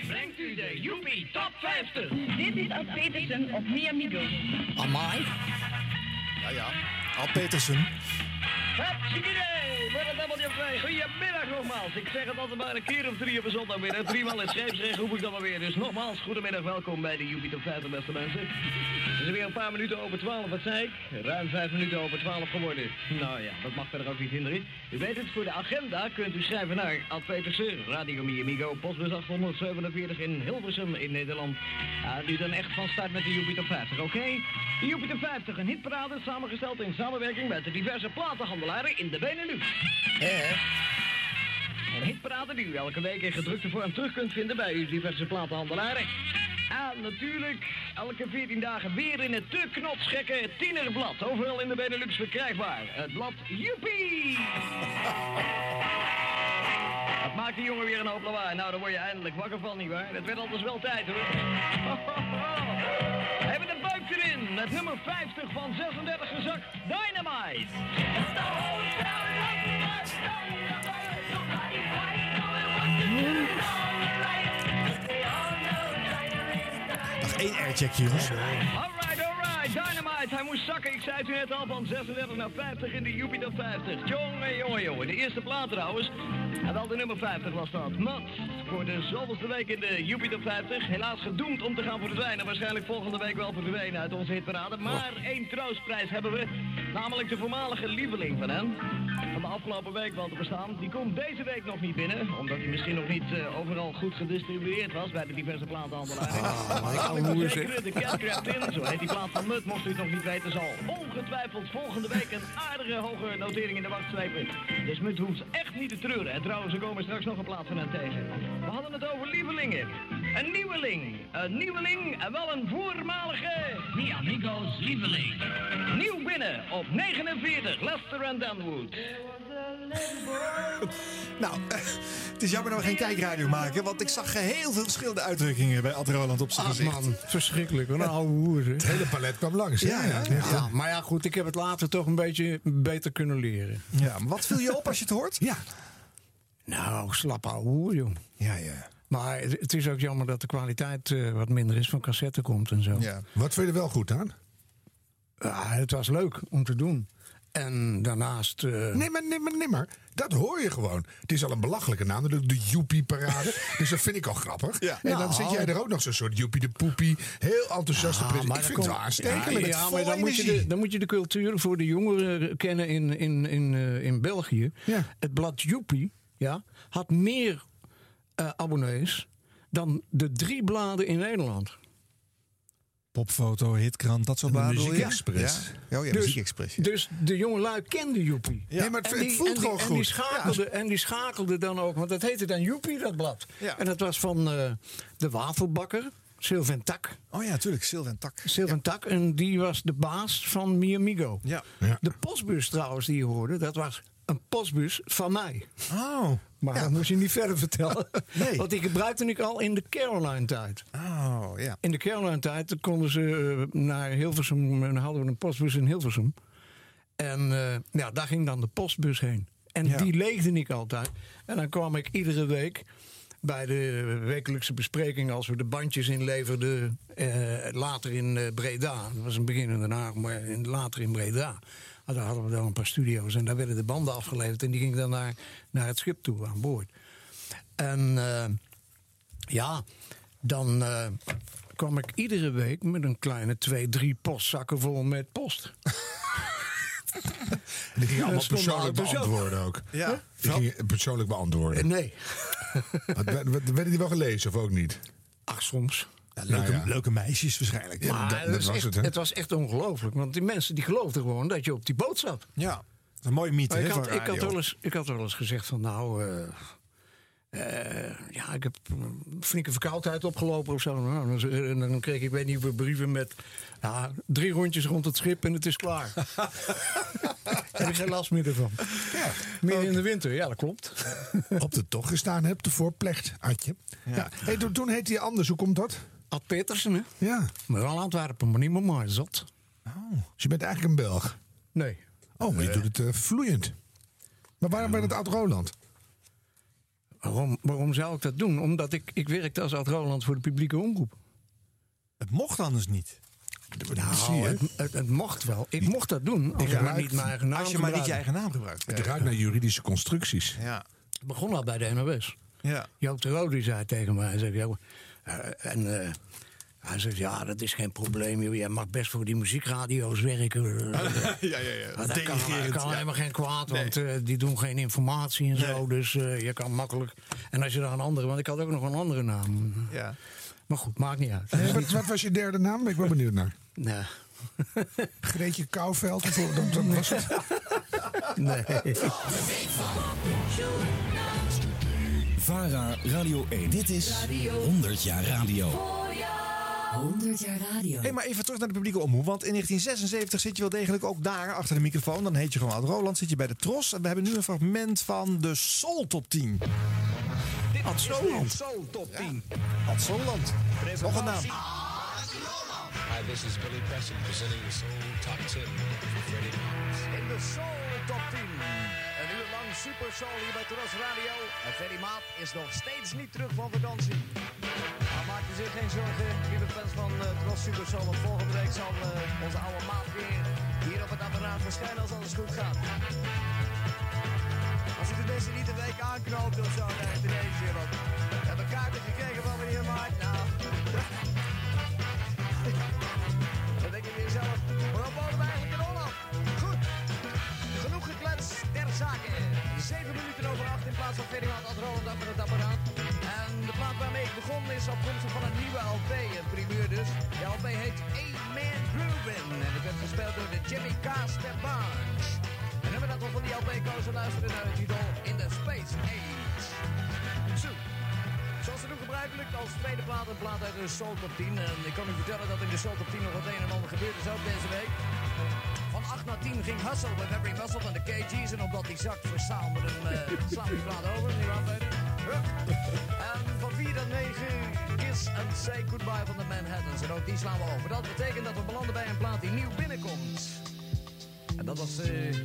Brengt u de Joepie Top 50. Dit is Ad Petersen op Miamigo. Amai. Ja, ja. Al Petersen. Het. Goedemiddag nogmaals. Ik zeg het altijd maar een keer of drie op een zondagmiddag. Driemaal in scheepsrecht roep ik dan maar weer. Dus nogmaals, goedemiddag, welkom bij de Jupiter 50, beste mensen. Het is weer een paar minuten over 12, wat zei ik? Ruim vijf minuten over 12 geworden. Nou ja, dat mag verder ook niet hinderen. U weet het, voor de agenda kunt u schrijven naar Ad Petersen, Radio Miamigo, postbus 847 in Hilversum in Nederland. Ja, nu dan echt van start met de Jupiter 50, oké? De Jupiter 50, een hitparade samengesteld in samenwerking met de diverse platenhandelaren in de Benelux. Een hitparade die u elke week in gedrukte vorm terug kunt vinden bij uw diverse platenhandelaren. En natuurlijk elke 14 dagen weer in het te knotsgekke tienerblad. Overal in de Benelux verkrijgbaar. Het blad Joepie! Dat maakt die jongen weer een hoop lawaai. Nou, daar word je eindelijk wakker van, nietwaar? Dat werd anders wel tijd, hoor. We hebben de nummer 50 van 36 gezakt. Dynamite! Nog één aircheckje, jongens. Alright, alright, Dynamite, hij moest zakken. Ik zei het u net al, van 36 naar 50 in de Jupiter 50. Jongen, jongen, jongen. De eerste plaat trouwens, En wel de nummer 50 was dat. Mats voor de zoveelste week in de Jupiter 50. Helaas gedoemd om te gaan verdwijnen. Waarschijnlijk volgende week wel verdwenen uit onze hitparade. Maar één troostprijs hebben we. Namelijk de voormalige lieveling van hen. Van de afgelopen week wel te bestaan. Die komt deze week nog niet binnen. Omdat hij misschien nog niet eh, overal goed gedistribueerd was bij de diverse platenhandelaren. Ah, maar ik kan kan hoe de Cat In, zo heet die plaat van Mut, mocht u het nog niet weten, zal ongetwijfeld volgende week een aardige hoge notering in de wacht slepen. Dus Mut hoeft echt niet te treuren. En trouwens, er komen straks nog een plaat van hen tegen. We hadden het over lievelingen. Een nieuweling. Een nieuweling en wel een voormalige... Mi Amigos lieveling. Nieuw binnen op 49, Lester en Danwood. Nou, het is jammer dat we geen kijkradio maken, want ik zag heel veel verschillende uitdrukkingen bij Ad Roland op zijn Ah, gezicht. man, verschrikkelijk. Wat een oude hoer. Het hele palet kwam langs. Ja, ja. Ja, maar ja, goed, ik heb het later toch een beetje beter kunnen leren. Ja, maar wat viel je op als je het hoort? Ja. Nou, slap ouwe hoer, jong. Ja, ja. Maar het is ook jammer dat de kwaliteit eh, wat minder is van cassette komt en zo. ja. Wat vind je er wel goed aan? Ja, het was leuk om te doen. En daarnaast... eh, Nee, maar, nee, maar, nee, maar dat hoor je gewoon. Het is al een belachelijke naam, natuurlijk de Joepie-parade. dus dat vind ik al grappig. Ja. En dan Nou. zit jij er ook nog zo'n soort Joepie de Poepie. Heel enthousiaste maar Ik vind het wel aanstekelijk. Ja, maar dan moet, je de, dan moet je de cultuur voor de jongeren kennen in, in, in, eh, in België. Ja. Het blad Joepie ja, had meer eh, abonnees dan de drie bladen in Nederland. Popfoto, hitkrant, dat soort De bladen. bedoel je? Muziekexpress. Ja. Oh ja, Dus- Muziekexpress. ja. Dus de jongelui kenden Joepie. Nee, maar het, En het die- voelt en die- gewoon en goed. Die schakelde, En die schakelde dan ook, want dat heette dan Joepie, dat blad. Ja. En dat was van eh, de wafelbakker, Sylvain Tak. Oh ja, natuurlijk. Sylvain Tak. Sylvain Tak, en die was de baas van Mi Amigo. Ja. Ja. De postbus trouwens die je hoorde, dat was een postbus van mij. Oh. Maar dat moest je niet verder vertellen. Nee. Want die gebruikte ik al in de Caroline-tijd. Oh, ja. In de Caroline-tijd konden ze eh, naar Hilversum, en hadden we een postbus in Hilversum. En eh, ja, daar ging dan de postbus heen. En Ja. die leegde ik altijd. En dan kwam ik iedere week bij de wekelijkse bespreking... als we de bandjes inleverden, eh, later in eh, Breda. Dat was een begin in Den Haag, maar in, later in Breda. Ah, Daar hadden we dan een paar studio's en daar werden de banden afgeleverd... en die gingen dan naar, naar het schip toe aan boord. En eh, ja, dan eh, kwam ik iedere week met een kleine twee, drie postzakken vol met post. Die ging je allemaal persoonlijk ook. beantwoorden ook. Ja. Die ging je persoonlijk beantwoorden. Nee. Werden die wel gelezen of ook niet? Ach, soms. Ja, leuke, Nou ja. leuke meisjes waarschijnlijk. Ja, Maar dat- het, dat was echt, het, hè? het was echt ongelooflijk. Want die mensen die geloofden gewoon dat je op die boot zat. Ja. Een mooie mythe ik, had, van ik, had wel eens, ik had wel eens gezegd van nou... eh, eh, ja, ik heb een flinke verkoudheid opgelopen of zo. Nou, en dan kreeg ik, weet niet hoeveel brieven met... Ja, drie rondjes rond het schip en het is klaar. heb ik geen last meer ervan. Ja. Meer in de winter, ja dat klopt. Op de tocht gestaan hebt, de voorplecht, Adje. Ja. Hey, toen, toen heette hij anders, hoe komt dat? Ad Petersen, hè? Ja. Maar wel Antwerpen, maar niet meer mooi, zot. Dus je bent eigenlijk een Belg. Nee. Oh, maar je doet het eh, vloeiend. Maar waarom bij het Oud-Roland? Waarom, waarom zou ik dat doen? Omdat ik, ik werkte als Oud-Roland voor de publieke omroep. Het mocht anders niet. Nou, je. het, het, het mocht wel. Ik mocht dat doen als Ik ik maar niet mijn eigen naam Als je maar niet je eigen naam gebruikt. Het ruikt naar juridische constructies. Ja. Het begon al bij de NOS. Ja. Joop de Roo die zei tegen mij, zei, "Jo, eh, en eh, hij zegt, ja, dat is geen probleem. joh. Jij mag best voor die muziekradio's werken. ja, ja, ja. Maar dat kan, Denigrerend, kan ja. helemaal geen kwaad, want eh, die doen geen informatie en zo. Dus eh, je kan makkelijk... En als je daar een andere... Want ik had ook nog een andere naam. Ja. Maar goed, maakt niet uit. Wat, wat was je derde naam? Ben ik wel benieuwd naar. Nee. Greetje Kouwveld? Of, dat, dat was het. nee. VARA Radio 1. Dit is 100 jaar radio. 100 jaar radio. Hey, maar even terug naar de publieke omroep. Want in 1976 zit je wel degelijk ook daar achter de microfoon. Dan heet je gewoon Ad Roland, zit je bij de Tros. En we hebben nu een fragment van de Soul Top 10. Ad Soland. Soul Top 10. Ad Soland. Nog een naam. Hi, this is Billy Preston presenting the Soul Top 10 for Freddie Miles. In de Soul Top 10. Super Soul hier bij Terras Radio. En Ferry Maat is nog steeds niet terug van vakantie. Maar maak je zich geen zorgen, lieve fans van uh, Terras Super Soul. Want volgende week zal eh, onze oude maat weer hier op het apparaat verschijnen als alles goed gaat. Als je tenminste niet een week aanknoopt of zo, dan ineens weer wat. We hebben kaarten gekregen van meneer Maart. Nou, dan denk je weer zelf, waarom wonen we eigenlijk in Holland? Goed, genoeg gekletst ter zake. Zeven minuten over acht in plaats van Ferdinand ad Roland achter het apparaat. En de plaat waarmee ik begon is afkomstig van een nieuwe LP, een primeur dus. De LP heet A-Man Groovin en het werd gespeeld door de Jimmy Casper Barnes. En hebben dat we van die LP kozen luisteren naar het titel In the Space Age. Zo. Zoals we doen gebruikelijk als tweede plaat een plaat uit de Soul Top 10. En ik kan u vertellen dat in de Soul Top 10 nog wat een en ander gebeurd is ook deze week. 8 naar 10 ging Hustle met Every Muscle van de KG's. En omdat die zakt verzamelde hem, uh, slaan die plaat over. Niet. En van 4 naar 9 Kiss and Say Goodbye van de Manhattans. En ook die slaan we over. Dat betekent dat we belanden bij een plaat die nieuw binnenkomt. En dat was eh,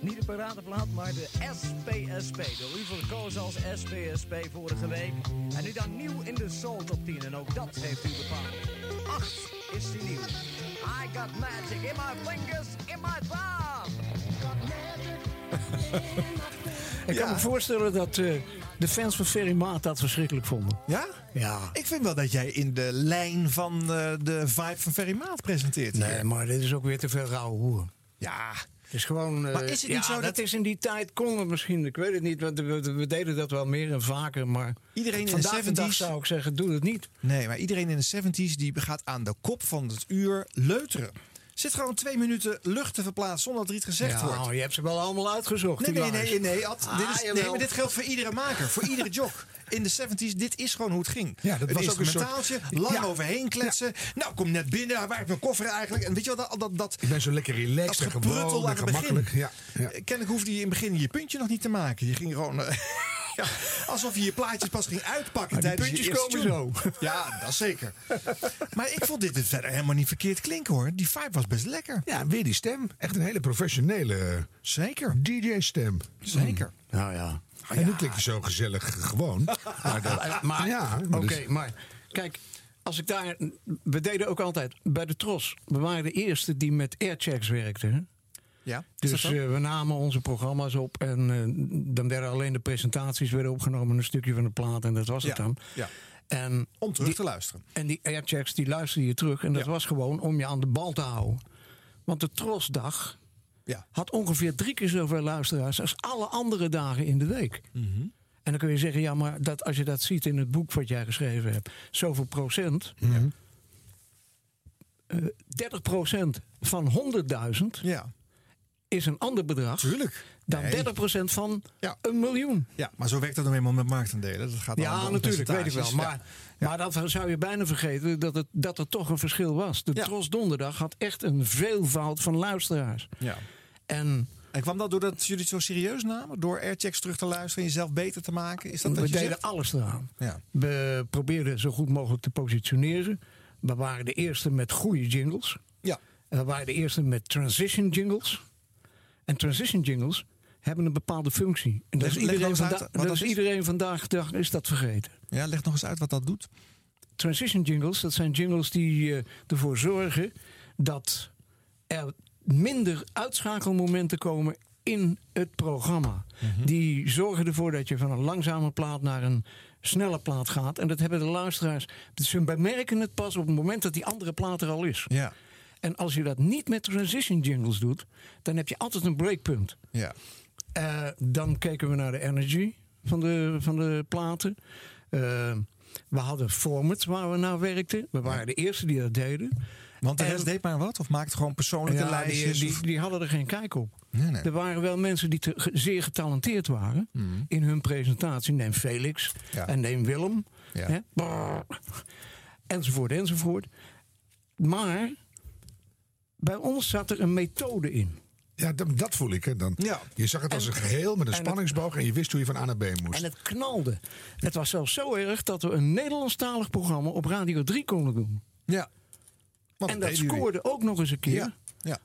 niet de paradeplaat, maar de SPSP. Door u verkozen als SPSP vorige week. En nu dan nieuw in de Soul Top 10. En ook dat heeft u bepaald. 8 is die nieuw. I got magic in my fingers, in my thumb. Ik kan me voorstellen dat eh, de fans van Ferry Maat dat verschrikkelijk vonden. Ja? Ja. Ik vind wel dat jij in de lijn van eh, de vibe van Ferry Maat presenteert. hier. Nee, maar dit is ook weer te veel rauwe hoer. Ja. Het is gewoon. eh, Maar is het niet ja, zo dat... dat- is in die tijd kon het misschien. Ik weet het niet. Want we, we deden dat wel meer en vaker. Maar Iedereen in de vandaag de dag 70s zou ik zeggen: doe het niet. Nee, maar iedereen in de 70s die gaat aan de kop van het uur leuteren. Zit gewoon twee minuten lucht te verplaatsen zonder dat er iets gezegd ja, wordt. je hebt ze wel allemaal uitgezocht. Nee, nee, nee, nee, Ad, Ah, dit, is, nee, jawel. maar dit geldt voor iedere maker, voor iedere jock. In de 70s, dit is gewoon hoe het ging. Ja, dat het was ook een soort- lang Ja. overheen kletsen. Nou, kom net binnen, waar is mijn koffer eigenlijk? En weet je wat, dat, dat, dat, Ik ben zo lekker relaxed dat en gewoon aan het begin. gemakkelijk. Ja, ja. Kennelijk hoefde je in het begin je puntje nog niet te maken. Je ging gewoon... eh, ja, alsof je je plaatjes pas ging uitpakken Maar die tijdens je puntjes eerste komen tune. Ja, dat zeker. maar ik vond dit het verder helemaal niet verkeerd klinken hoor. Die vibe was best lekker. Ja, weer die stem. Echt een hele professionele Zeker. DJ-stem. Zeker. Nou ja. En nu klinkt zo gezellig gewoon. Maar, dat, Maar, ja, oké, maar dus- maar kijk, als ik daar. We deden ook altijd bij de Tros. We waren de eerste die met airchecks werkten. Ja, Dus eh, we namen onze programma's op en eh, dan werden alleen de presentaties werden opgenomen, een stukje van de plaat en dat was het Ja, dan. ja. En Om terug die- te luisteren. En die airchecks die luisterde je terug en dat was gewoon om je aan de bal te houden. Want de Trosdag Ja. had ongeveer drie keer zoveel luisteraars als alle andere dagen in de week. Mhm. En dan kun je zeggen, ja, maar dat, als je dat ziet in het boek wat jij geschreven hebt, zoveel procent. Mhm. eh, 30 procent van 100.000 Ja, is een ander bedrag tuurlijk. dan Nee. 30 procent van Ja. een miljoen. Ja, maar zo werkt dat dan eenmaal met marktaandelen. Dat gaat Ja, natuurlijk, weet ik wel. Maar, Ja. maar dan zou je bijna vergeten dat, het, dat er toch een verschil was. De. Tros Donderdag had echt een veelvoud van luisteraars. Ja. En En kwam dat doordat jullie het zo serieus namen? Door airchecks terug te luisteren en jezelf beter te maken? Is dat we deden zegt? alles eraan. Ja. We probeerden zo goed mogelijk te positioneren. We waren de eerste met goede jingles. Ja. En we waren de eerste met transition jingles. En transition jingles hebben een bepaalde functie. En dat Leg- is iedereen, nog eens uit vanda- wat dat is is. iedereen vandaag de dag is dat vergeten. ja, leg nog eens uit wat dat doet. Transition jingles, dat zijn jingles die eh, ervoor zorgen dat er minder uitschakelmomenten komen in het programma. Mhm. Die zorgen ervoor dat je van een langzame plaat naar een snelle plaat gaat. En dat hebben de luisteraars. Dus ze bemerken het pas op het moment dat die andere plaat er al is. Ja. En als je dat niet met transition jingles doet, dan heb je altijd een breakpunt. Ja. Eh, dan keken we naar de energy van de, van de platen. Eh, we hadden formats waar we naar werkten. We waren de eerste die dat deden. Want de En- rest deed maar wat? Of maakte gewoon persoonlijke Ja, die, lijstjes? die, die hadden er geen kijk op. Nee, nee. Er waren wel mensen die te- zeer getalenteerd waren in hun presentatie. Neem Felix Ja. en neem Willem. Ja. Hè? Brrr. Enzovoort, enzovoort. Maar bij ons zat er een methode in. Ja, dat, dat voel ik. Hè, dan. Ja. Je zag het als een geheel met een en het- spanningsboog en je wist hoe je van A naar B moest. En het knalde. Het was zelfs zo erg dat we een Nederlandstalig programma op Radio 3 konden doen. Ja. Want en dat jullie. scoorde ook nog eens een keer. Ja. ja.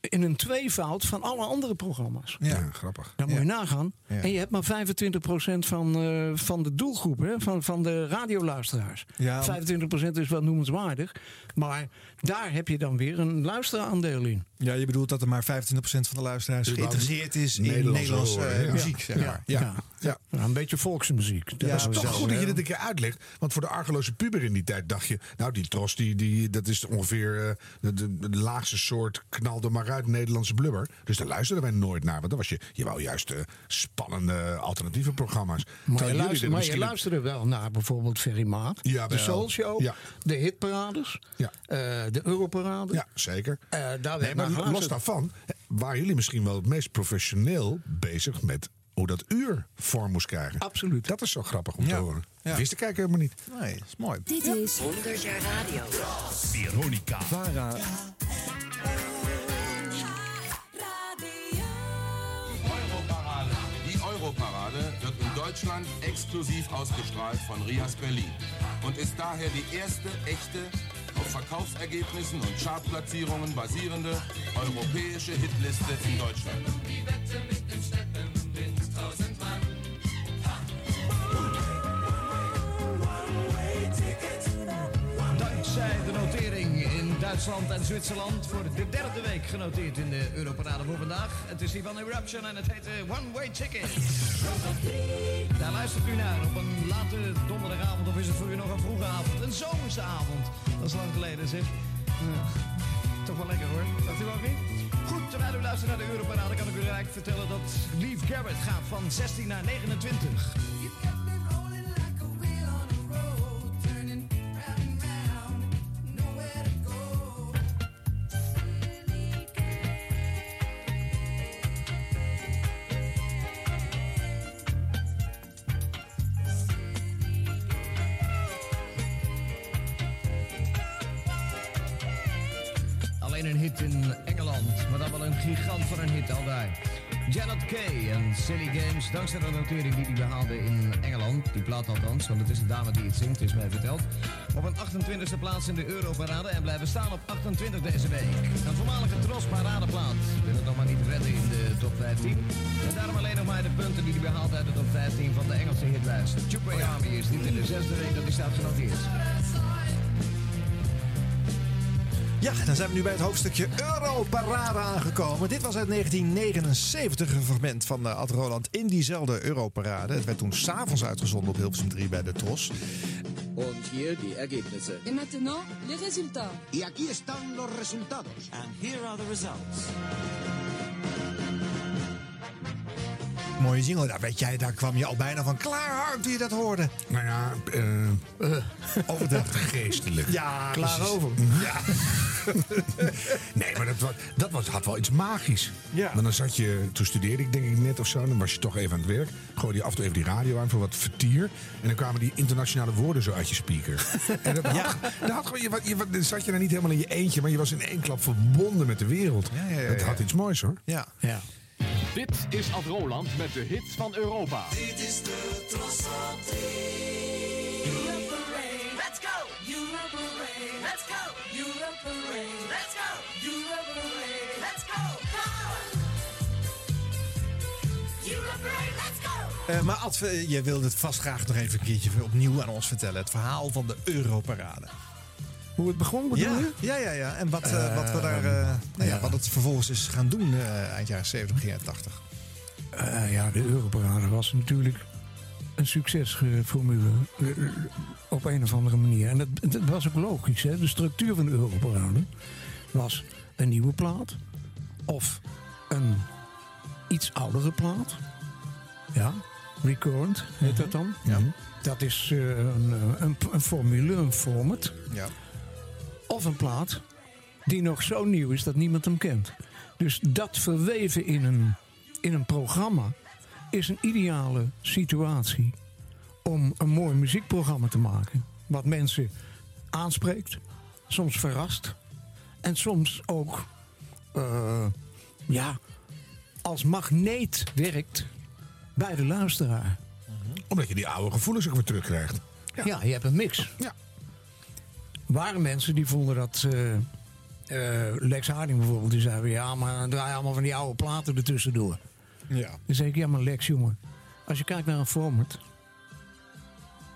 in een tweevoud van alle andere programma's. Ja, grappig. Dan moet je nagaan. Ja. En je hebt maar 25% van, eh, van de doelgroep, hè? Van, van de radioluisteraars. Ja. 25% is wel noemenswaardig. Maar daar heb je dan weer een luisteraandeel in. Ja, je bedoelt dat er maar 25% van de luisteraars geïnteresseerd is in Nederlands Nederlandse horen, eh, ja. muziek, zeg Ja, maar. ja. Ja. Nou, een beetje volksmuziek. Ja, dat is toch goed dat je hè? dit een keer uitlegt. Want voor de argeloze puber in die tijd dacht je... nou, die tros, die, die, dat is ongeveer eh, de, de, de laagste soort knalde maar uit Nederlandse blubber. Dus daar luisterden wij nooit naar. Want dan was je, je wou juist eh, spannende alternatieve programma's. Maar je, luister, er luisterde wel naar bijvoorbeeld Ferry Maat, de Soul Show, Ja. de hitparades, Ja. eh, de Europarade. Ja, zeker. Eh, daar Nee, maar naar los daarvan waren jullie misschien wel het meest professioneel bezig met hoe dat uur vorm moest krijgen. Absoluut. Dat is zo grappig om te Ja. horen. Ja. Wist de kijker helemaal niet. Nee, dat is mooi. Dit is 100 jaar radio. Veronica. Vara. Europarade wird in Deutschland exklusiv ausgestrahlt von Rias Berlin und ist daher die erste echte, auf Verkaufsergebnissen und Chartplatzierungen basierende europäische Hitliste in Deutschland. Dankzij de notering in Duitsland en Zwitserland voor de derde week genoteerd in de Europarade voor vandaag. Het is hier van Eruption en het heet eh, One Way Ticket. Daar luistert u naar op een late donderdagavond of is het voor u nog een vroege avond? Een zomerse avond. Dat is lang geleden zeg. Toch wel lekker hoor. Dacht u ook niet? Goed, terwijl u luistert naar de Europarade kan ik u gelijk vertellen dat Leaf Garrett gaat van 16 naar 29. Dankzij de notering die hij behaalde in Engeland, die plaat althans, want het is een dame die het zingt, is mij verteld. Op een 28e plaats in de Europarade en blijven staan op 28 deze week. Een voormalige Tros paradeplaat wil het nog maar niet redden in de top 15. En daarom alleen nog maar de punten die hij behaalt uit de top 15 van de Engelse hitlijst. Chupway Army is niet in de zesde week dat hij staat genoteerd. Ja, dan zijn we nu bij het hoofdstukje Europarade aangekomen. Dit was uit 1979 een fragment van uh, Ad Roland in diezelfde Europarade. Het werd toen s'avonds uitgezonden op Hilversum 3 bij de Tros. Und hier die Ergebnisse. Et maintenant, les résultats. Y aquí están los resultados. And here are the results. Mooie jingle, daar weet jij, daar kwam je al bijna van klaar Harm toen je dat hoorde. Nou ja, overdag geestelijk. Ja, Klaar precies. over. Ja. nee, maar dat, was, dat was, had wel iets magisch. Ja. Want dan zat je, toen studeerde ik denk ik net of zo, dan was je toch even aan het werk. Gooide je af en toe even die radio aan voor wat vertier. En dan kwamen die internationale woorden zo uit je speaker. en dat had, dat had gewoon, je, je, dan zat je nou niet helemaal in je eentje, maar je was in één klap verbonden met de wereld. Ja, Dat had iets moois hoor. Ja. Ja. Dit is Ad Roland met de hits van Europa. Dit is de Tros op 3. Europe Parade. Let's go! Europe Parade. Let's go! Europe Parade. Let's go! Europe Parade. Let's go! Europe Parade. Let's go! Eh, maar Ad, eh, je wilde het vast graag nog even een keertje opnieuw aan ons vertellen. Het verhaal van de Europarade. Hoe het begon, bedoel Ja, je? ja, ja, ja. En wat, eh, wat we daar, eh, nou ja, wat het vervolgens is gaan doen eh, eind jaren 70, begin jaren 80. Eh, ja, de Europarade was natuurlijk een succesformule. eh, eh, op een of andere manier. En dat, dat was ook logisch. Hè? De structuur van de Europarade was een nieuwe plaat. Of een iets oudere plaat. Ja, recurrent heet dat dan. Ja. Dat is eh, een, eh, een, een formule, een format. Ja. Of een plaat die nog zo nieuw is dat niemand hem kent. Dus dat verweven in een, in een programma is een ideale situatie om een mooi muziekprogramma te maken. Wat mensen aanspreekt, soms verrast en soms ook eh, ja, als magneet werkt bij de luisteraar. Omdat je die oude gevoelens ook weer terugkrijgt. Ja, je hebt een mix. Ja. Waren mensen die vonden dat eh, eh, Lex Harding bijvoorbeeld, die zei ja, maar dan draai je allemaal van die oude platen ertussendoor. Ja. Dan zeg ik, ja, maar Lex, jongen, als je kijkt naar een format,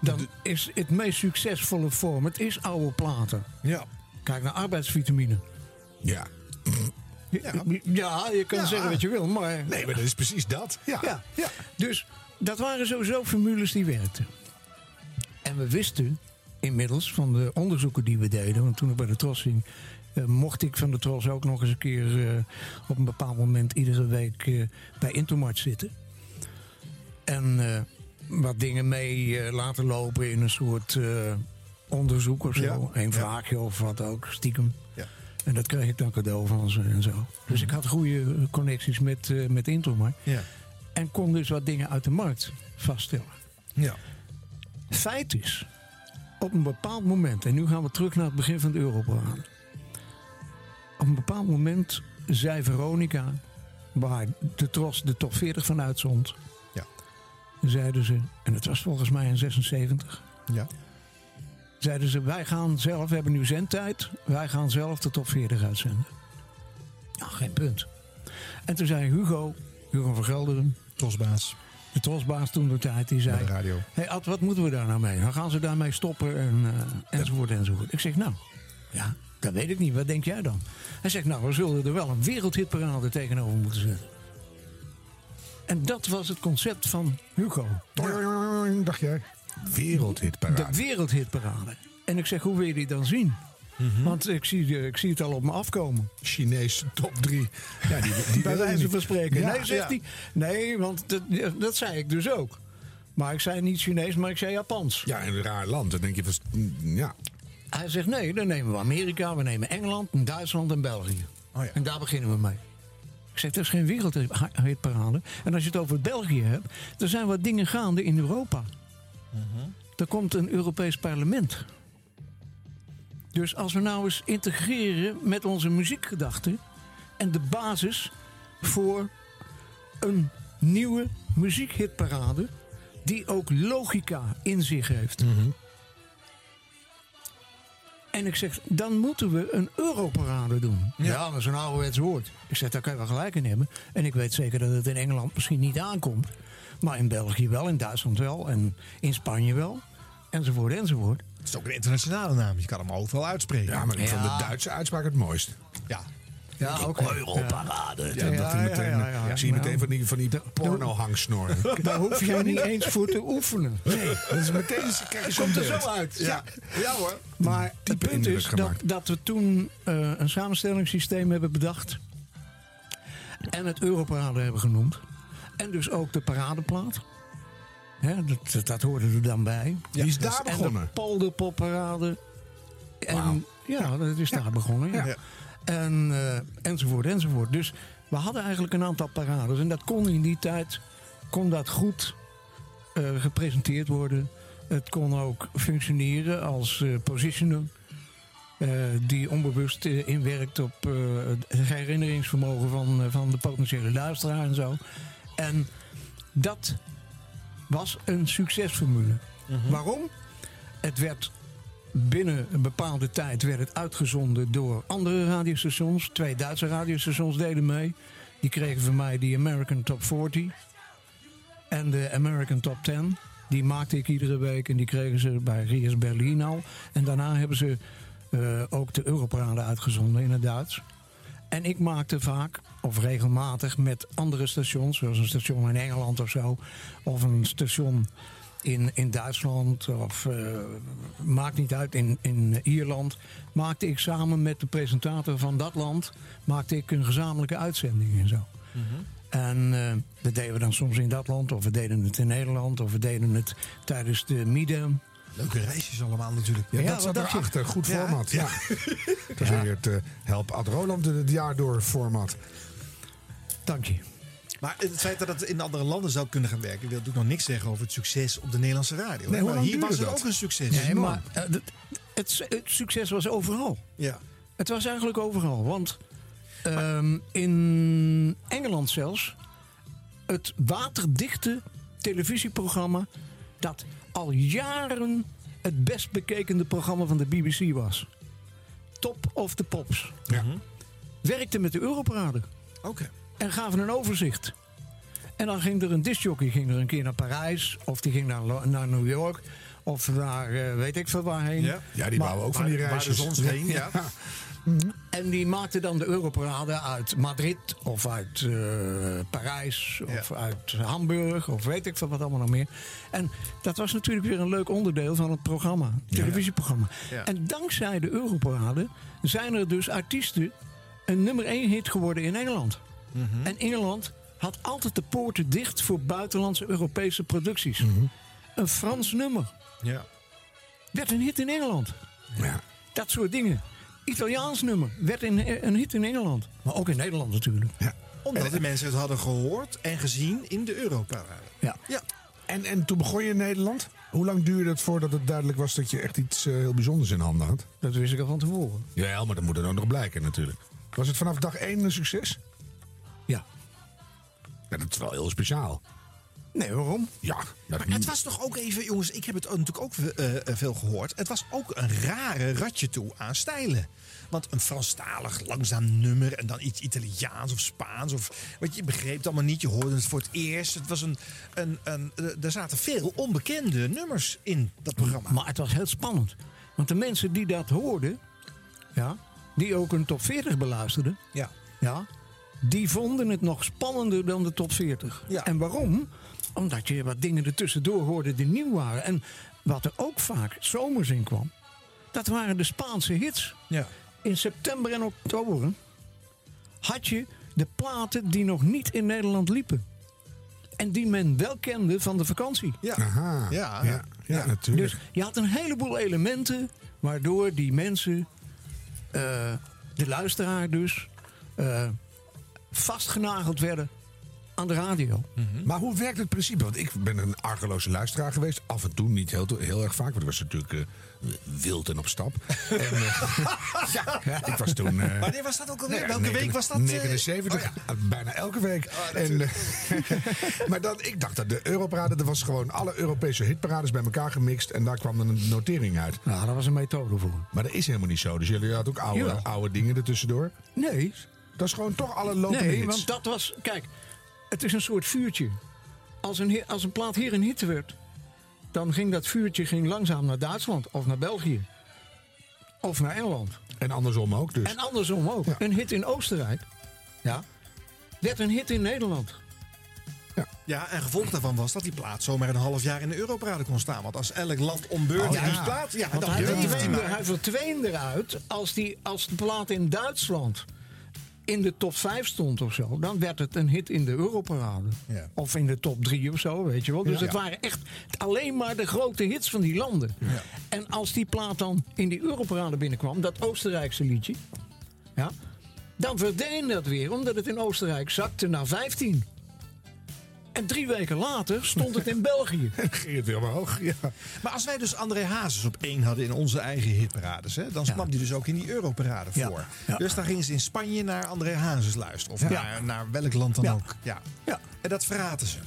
dan is het meest succesvolle format is oude platen. Ja. Kijk naar arbeidsvitamine. Ja. Ja, ja je kan Ja. zeggen wat je wil, maar... Nee, maar dat is precies dat. Ja. Ja. Dus dat waren sowieso formules die werkten. En we wisten inmiddels van de onderzoeken die we deden, want toen ik bij de Tros ging, eh, mocht ik van de Tros ook nog eens een keer eh, op een bepaald moment iedere week eh, bij Intermart zitten. En wat dingen mee laten lopen in een soort onderzoek of zo. Ja. Een Ja. vraagje of wat ook, stiekem. Ja. En dat kreeg ik dan cadeau van ze en zo. Dus ik had goede connecties met, met Intermart. Ja. En kon dus wat dingen uit de markt vaststellen. Ja. Feit is, op een bepaald moment, en nu gaan we terug naar het begin van de Europarade. Op een bepaald moment zei Veronica, waar de Tros de top 40 van uitzond. Ja. Zeiden ze, en het was volgens mij in 76. Ja. Zeiden ze, wij gaan zelf, we hebben nu zendtijd, wij gaan zelf de top 40 uitzenden. Nou, geen punt. En toen zei Hugo, Hugo van Gelderen, Trosbaas. De trosbaas toen de tijd, die zei... Radio. Hé Ad, wat moeten we daar nou mee? Dan gaan ze daarmee stoppen en, eh, enzovoort enzovoort. Ik zeg, nou, ja, dat weet ik niet. Wat denk jij dan? Hij zegt, nou, we zullen er wel een wereldhitparade tegenover moeten zetten. En dat was het concept van Hugo. Dacht jij? Wereldhitparade. De wereldhitparade. En ik zeg, hoe wil je die dan zien? Want ik zie, ik zie het al op me afkomen. Chinees top 3. Ja, die, die Bij wijze van spreken. Ja, nee, zegt hij. Nee, want dat, dat zei ik dus ook. Maar ik zei niet Chinees, maar ik zei Japans. Ja, een raar land. Dan denk je van, mm, ja. Hij zegt nee, dan nemen we Amerika, we nemen Engeland, en Duitsland en België. Oh ja. En daar beginnen we mee. Ik zeg, dat is geen wereldhitparade. En als je het over België hebt, er zijn wat dingen gaande in Europa. Er komt een Europees parlement. Dus als we nou eens integreren met onze muziekgedachten en de basis voor een nieuwe muziekhitparade die ook logica in zich heeft. En ik zeg, dan moeten we een Europarade doen. Ja, dat is een ouderwets woord. Ik zeg, daar kan je wel gelijk in hebben. En ik weet zeker dat het in Engeland misschien niet aankomt. Maar in België wel, in Duitsland wel en in Spanje wel. Enzovoort, enzovoort. Het is ook een internationale naam. Je kan hem overal uitspreken. Ja, maar ik vond de. Duitse uitspraak het mooist. Ja. Ja, oké. Europarade. Ja, dat meteen, ja, ja, ja. zie je meteen Nou. van die, van die porno-hangsnoren. Daar hoef je niet eens voor te oefenen. Nee, dat is meteen... Kijk, Komt er zo uit. Ja, ja hoor. Maar het punt is dat, dat we toen eh, een samenstellingssysteem hebben bedacht. En het Europarade hebben genoemd. En dus ook de paradeplaat. Hè, dat, dat, dat hoorde er dan bij. Die is daar En de begonnen. polderpopparade. En ja, dat is daar begonnen. Ja. Ja. En, eh, enzovoort, enzovoort. Dus we hadden eigenlijk een aantal parades. En dat kon in die tijd kon dat goed eh, gepresenteerd worden. Het kon ook functioneren als eh positioner. die onbewust inwerkt op het herinneringsvermogen van, van de potentiële luisteraar en zo. En dat was een succesformule. Waarom? Het werd binnen een bepaalde tijd werd het uitgezonden door andere radiostations. Twee Duitse radiostations deden mee. Die kregen van mij die American Top 40 en de American Top 10. Die maakte ik iedere week en die kregen ze bij Rias Berlin al. En daarna hebben ze eh, ook de Europarade uitgezonden in het Duits. En ik maakte vaak, of regelmatig, met andere stations, zoals een station in Engeland of zo, of een station in, in Duitsland, of eh, maakt niet uit, in, in Ierland, maakte ik samen met de presentator van dat land, maakte ik een gezamenlijke uitzending en zo. En eh, dat deden we dan soms in dat land, of we deden het in Nederland, of we deden het tijdens de Midem. Leuke reisjes allemaal natuurlijk. Ja, Ja, dat zat je? erachter. Goed Ja. format. Ja. Dat is weer het eh, Help Ad Roland het jaar door format. Dank je. Maar het feit dat het in andere landen zou kunnen gaan werken, wil natuurlijk nog niks zeggen over het succes op de Nederlandse radio. Nee, maar hier was het dat? ook een succes. Nee, maar eh, het, het, het succes was overal. Ja. Het was eigenlijk overal. Want ehm, in Engeland zelfs, het waterdichte televisieprogramma dat al jaren het best bekekende programma van de BBC was. Top of the Pops. Ja. Werkte met de Europarade. Oké. En gaven een overzicht. En dan ging er een discjockey ging er een keer naar Parijs. Of die ging naar, naar New York. Of naar eh, weet ik veel waarheen. Ja. Ja, die bouwen ook van die waar de reisjes. zon ja. En die maakte dan de Europarade uit Madrid of uit eh, Parijs of uit Hamburg of weet ik veel wat allemaal nog meer. En dat was natuurlijk weer een leuk onderdeel van het programma, het televisieprogramma. Ja. En dankzij de Europarade zijn er dus artiesten een nummer één hit geworden in Engeland. En Engeland had altijd de poorten dicht voor buitenlandse Europese producties. Een Frans nummer Ja. werd een hit in Engeland. Ja. Dat soort dingen. Italiaans nummer werd een, een hit in Engeland. Maar ook in Nederland natuurlijk. Ja. Omdat de mensen het hadden gehoord en gezien in de Europarade. Ja. Ja. En, en toen begon je in Nederland. Hoe lang duurde het voordat het duidelijk was dat je echt iets eh, heel bijzonders in handen had? Dat wist ik al van tevoren. Ja, maar dat moet er ook nog blijken natuurlijk. Was het vanaf dag één een succes? Ja. Ja, dat is wel heel speciaal. Nee, waarom? Ja, Maar het was toch ook even, jongens, ik heb het natuurlijk ook eh, eh, veel gehoord. Het was ook een rare ratje toe aan stijlen. Want een Franstalig langzaam nummer en dan iets Italiaans of Spaans. Of, want je begreep het allemaal niet, je hoorde het voor het eerst. Het was een, een, een, eh, er zaten veel onbekende nummers in dat programma. Maar het was heel spannend. Want de mensen die dat hoorden, ja, die ook een top 40 beluisterden, Ja. ja, die vonden het nog spannender dan de top 40. Ja. En waarom? Omdat je wat dingen ertussendoor hoorde die nieuw waren. En wat er ook vaak zomers in kwam, dat waren de Spaanse hits. Ja. In september en oktober had je de platen die nog niet in Nederland liepen. En die men wel kende van de vakantie. Ja. Aha. Ja, ja, ja, natuurlijk. Dus je had een heleboel elementen waardoor die mensen, eh, de luisteraar dus, eh, vastgenageld werden aan de radio. Maar hoe werkt het principe? Want ik ben een argeloze luisteraar geweest. Af en toe, niet heel, heel erg vaak. Want ik was natuurlijk eh, wild en op stap. en, eh, ja, ik was toen... eh, Wanneer was dat ook alweer? nou ja, Welke week was dat? eh? 79. Bijna elke week. en, eh, maar dan, ik dacht dat de Europarade, dat was gewoon alle Europese hitparades bij elkaar gemixt. En daar kwam dan een notering uit. Nou, daar was een methode voor. Maar dat is helemaal niet zo. Dus jullie hadden ook oude, oude dingen ertussendoor. Nee, Dat is gewoon toch alle lopende nee hits. want dat was, kijk, het is een soort vuurtje. Als een, als een plaat hier een hit werd, dan ging dat vuurtje ging langzaam naar Duitsland of naar België. Of naar Engeland. En andersom ook dus. En andersom ook. Een hit in Oostenrijk, ja, werd een hit in Nederland. Ja, en gevolg daarvan was dat die plaat zomaar een half jaar in de Europarade kon staan. Want als elk land om beurt Oh, ja. die plaat... Ja, Want dan hij, verdween, hij verdween eruit als, die, als de plaat in Duitsland in de top 5 stond of zo. Dan werd het een hit in de Europarade. Ja. Of in de top 3 of zo, weet je wel. Dus Ja. het waren echt alleen maar de grote hits van die landen. En als die plaat dan in die Europarade binnenkwam, dat Oostenrijkse liedje... Ja, dan verdween dat weer, omdat het in Oostenrijk zakte naar 15. En drie weken later stond het in België. Ging het weer omhoog. Ja. Maar als wij dus André Hazes op één hadden in onze eigen hitparades, hè, dan kwam die dus ook in die Europarade Ja. voor. Ja. Dus dan gingen ze in Spanje naar André Hazes luisteren. Of Ja. naar, naar welk land dan Ja. ook. Ja. Ja. En dat verraten ze.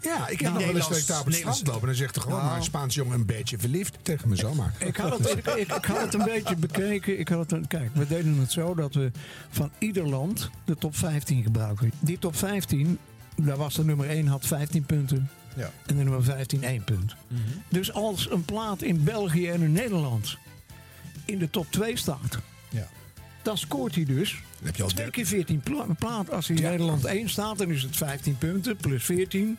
Ja, ik heb Nou, nog wel eens ik daar op het strand Nederlands- loop. En dan zegt er gewoon Nou. maar een Spaans jongen een beetje verliefd tegen me zomaar. Ik had, het, ik, ik, ik had het een beetje bekeken. Ik had het, een- kijk, we deden het zo dat we van ieder land de top 15 gebruiken. Die top 15, daar was de nummer 1 had 15 punten. Ja. En de nummer 15 1 punt. Dus als een plaat in België en in Nederland in de top 2 staat, Ja. dan scoort hij dus heb je al twee keer 14 pla- plaat. Als hij in Nederland 1 staat, dan is het 15 punten plus 14.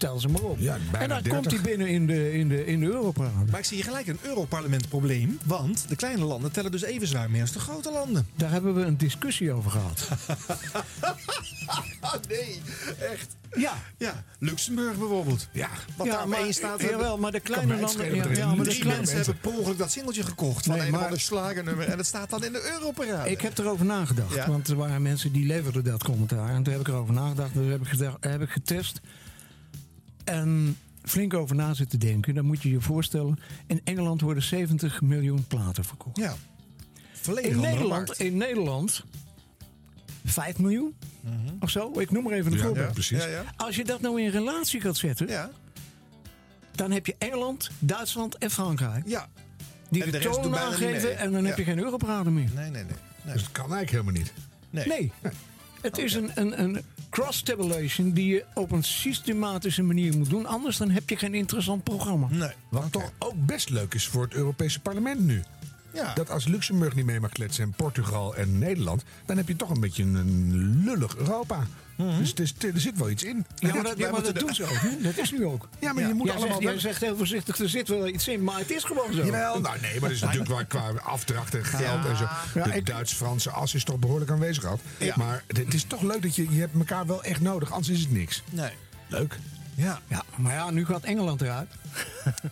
Tel ze maar op. Ja, bijna en dan 30. komt hij binnen in de, in de, in de Europarade. Maar ik zie hier gelijk een Europarlement probleem. Want de kleine landen tellen dus even zwaar mee als de grote landen. Daar hebben we een discussie over gehad. nee, echt. Ja. Ja, Luxemburg bijvoorbeeld. Ja. Wat Ja, daar maar- één staat. jawel, maar de kleine landen... Ja, maar de kleine, mensen hebben per ongeluk dat singeltje gekocht van Nee, een maar- ander slagernummer. En het staat dan in de Europarade. ik heb erover nagedacht. Ja. Want er waren mensen die leverden dat commentaar. En toen heb ik erover nagedacht. Dus heb ik, heb ik getest. En flink over na zitten denken. Dan moet je je voorstellen. In Engeland worden 70 miljoen platen verkocht. Ja. Volledig In Nederland, markt. in Nederland 5 miljoen of zo. Ik noem maar even een Ja, voorbeeld. ja, precies. Ja, ja. Als je dat nou in relatie gaat zetten, Ja. dan heb je Engeland, Duitsland en Frankrijk. Ja. Die En de toon aangeven en dan heb je geen Europarade meer. Nee, nee, nee. nee. Dus dat kan eigenlijk helemaal niet. Nee. Nee. Het is een, een, een cross-tabulation die je op een systematische manier moet doen. Anders dan heb je geen interessant programma. Nee. Wat toch ook best leuk is voor het Europese parlement nu. Ja. Dat als Luxemburg niet mee mag kletsen en Portugal en Nederland... dan heb je toch een beetje een lullig Europa. Dus het is, er zit wel iets in. Ja, maar dat, ja, Wij maar dat moeten doen ze ook. Dat is nu ook. Ja, maar je moet jij allemaal... Zegt, jij zegt heel voorzichtig, er zit wel iets in, maar het is gewoon zo. Jawel, nou nee, maar dat is natuurlijk qua, qua afdracht en geld en zo. De Duits-Franse as is toch behoorlijk aanwezig gehad. Ja. Maar het, het is toch leuk dat je, je hebt elkaar wel echt nodig, anders is het niks. Nee. Leuk. Ja. Ja, maar ja, nu gaat Engeland eruit.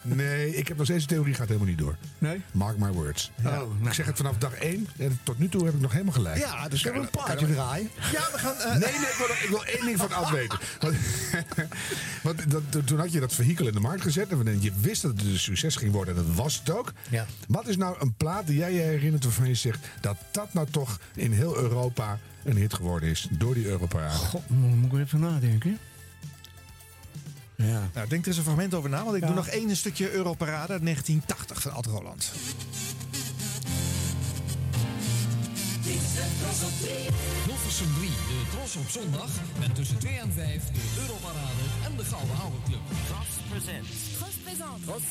Nee, ik heb nog steeds de theorie, gaat helemaal niet door. Nee? Mark my words. Oh, nou. Ik zeg het vanaf dag één en tot nu toe heb ik nog helemaal gelijk. Ja, dus we een je- plaatje draaien? Ja, we gaan... eh, Nee, nee, ik wil, ik wil één ding van Ad weten. Want, want dat, toen had je dat vehikel in de markt gezet. En je wist dat het een succes ging worden. En dat was het ook. Ja. Wat is nou een plaat die jij je herinnert waarvan je zegt... dat dat nou toch in heel Europa een hit geworden is. Door die Europarade. God, moet ik even nadenken. Ja. Nou, denk er eens een fragment over na, want ik Ja. doe nog één stukje Europarade uit 1980 van Ad Roland. Hilversum 3, de Tros op zondag. Met tussen 2 en 5 de Europarade en de Gouden Oude Club. Tros presents. Tros présente. Tros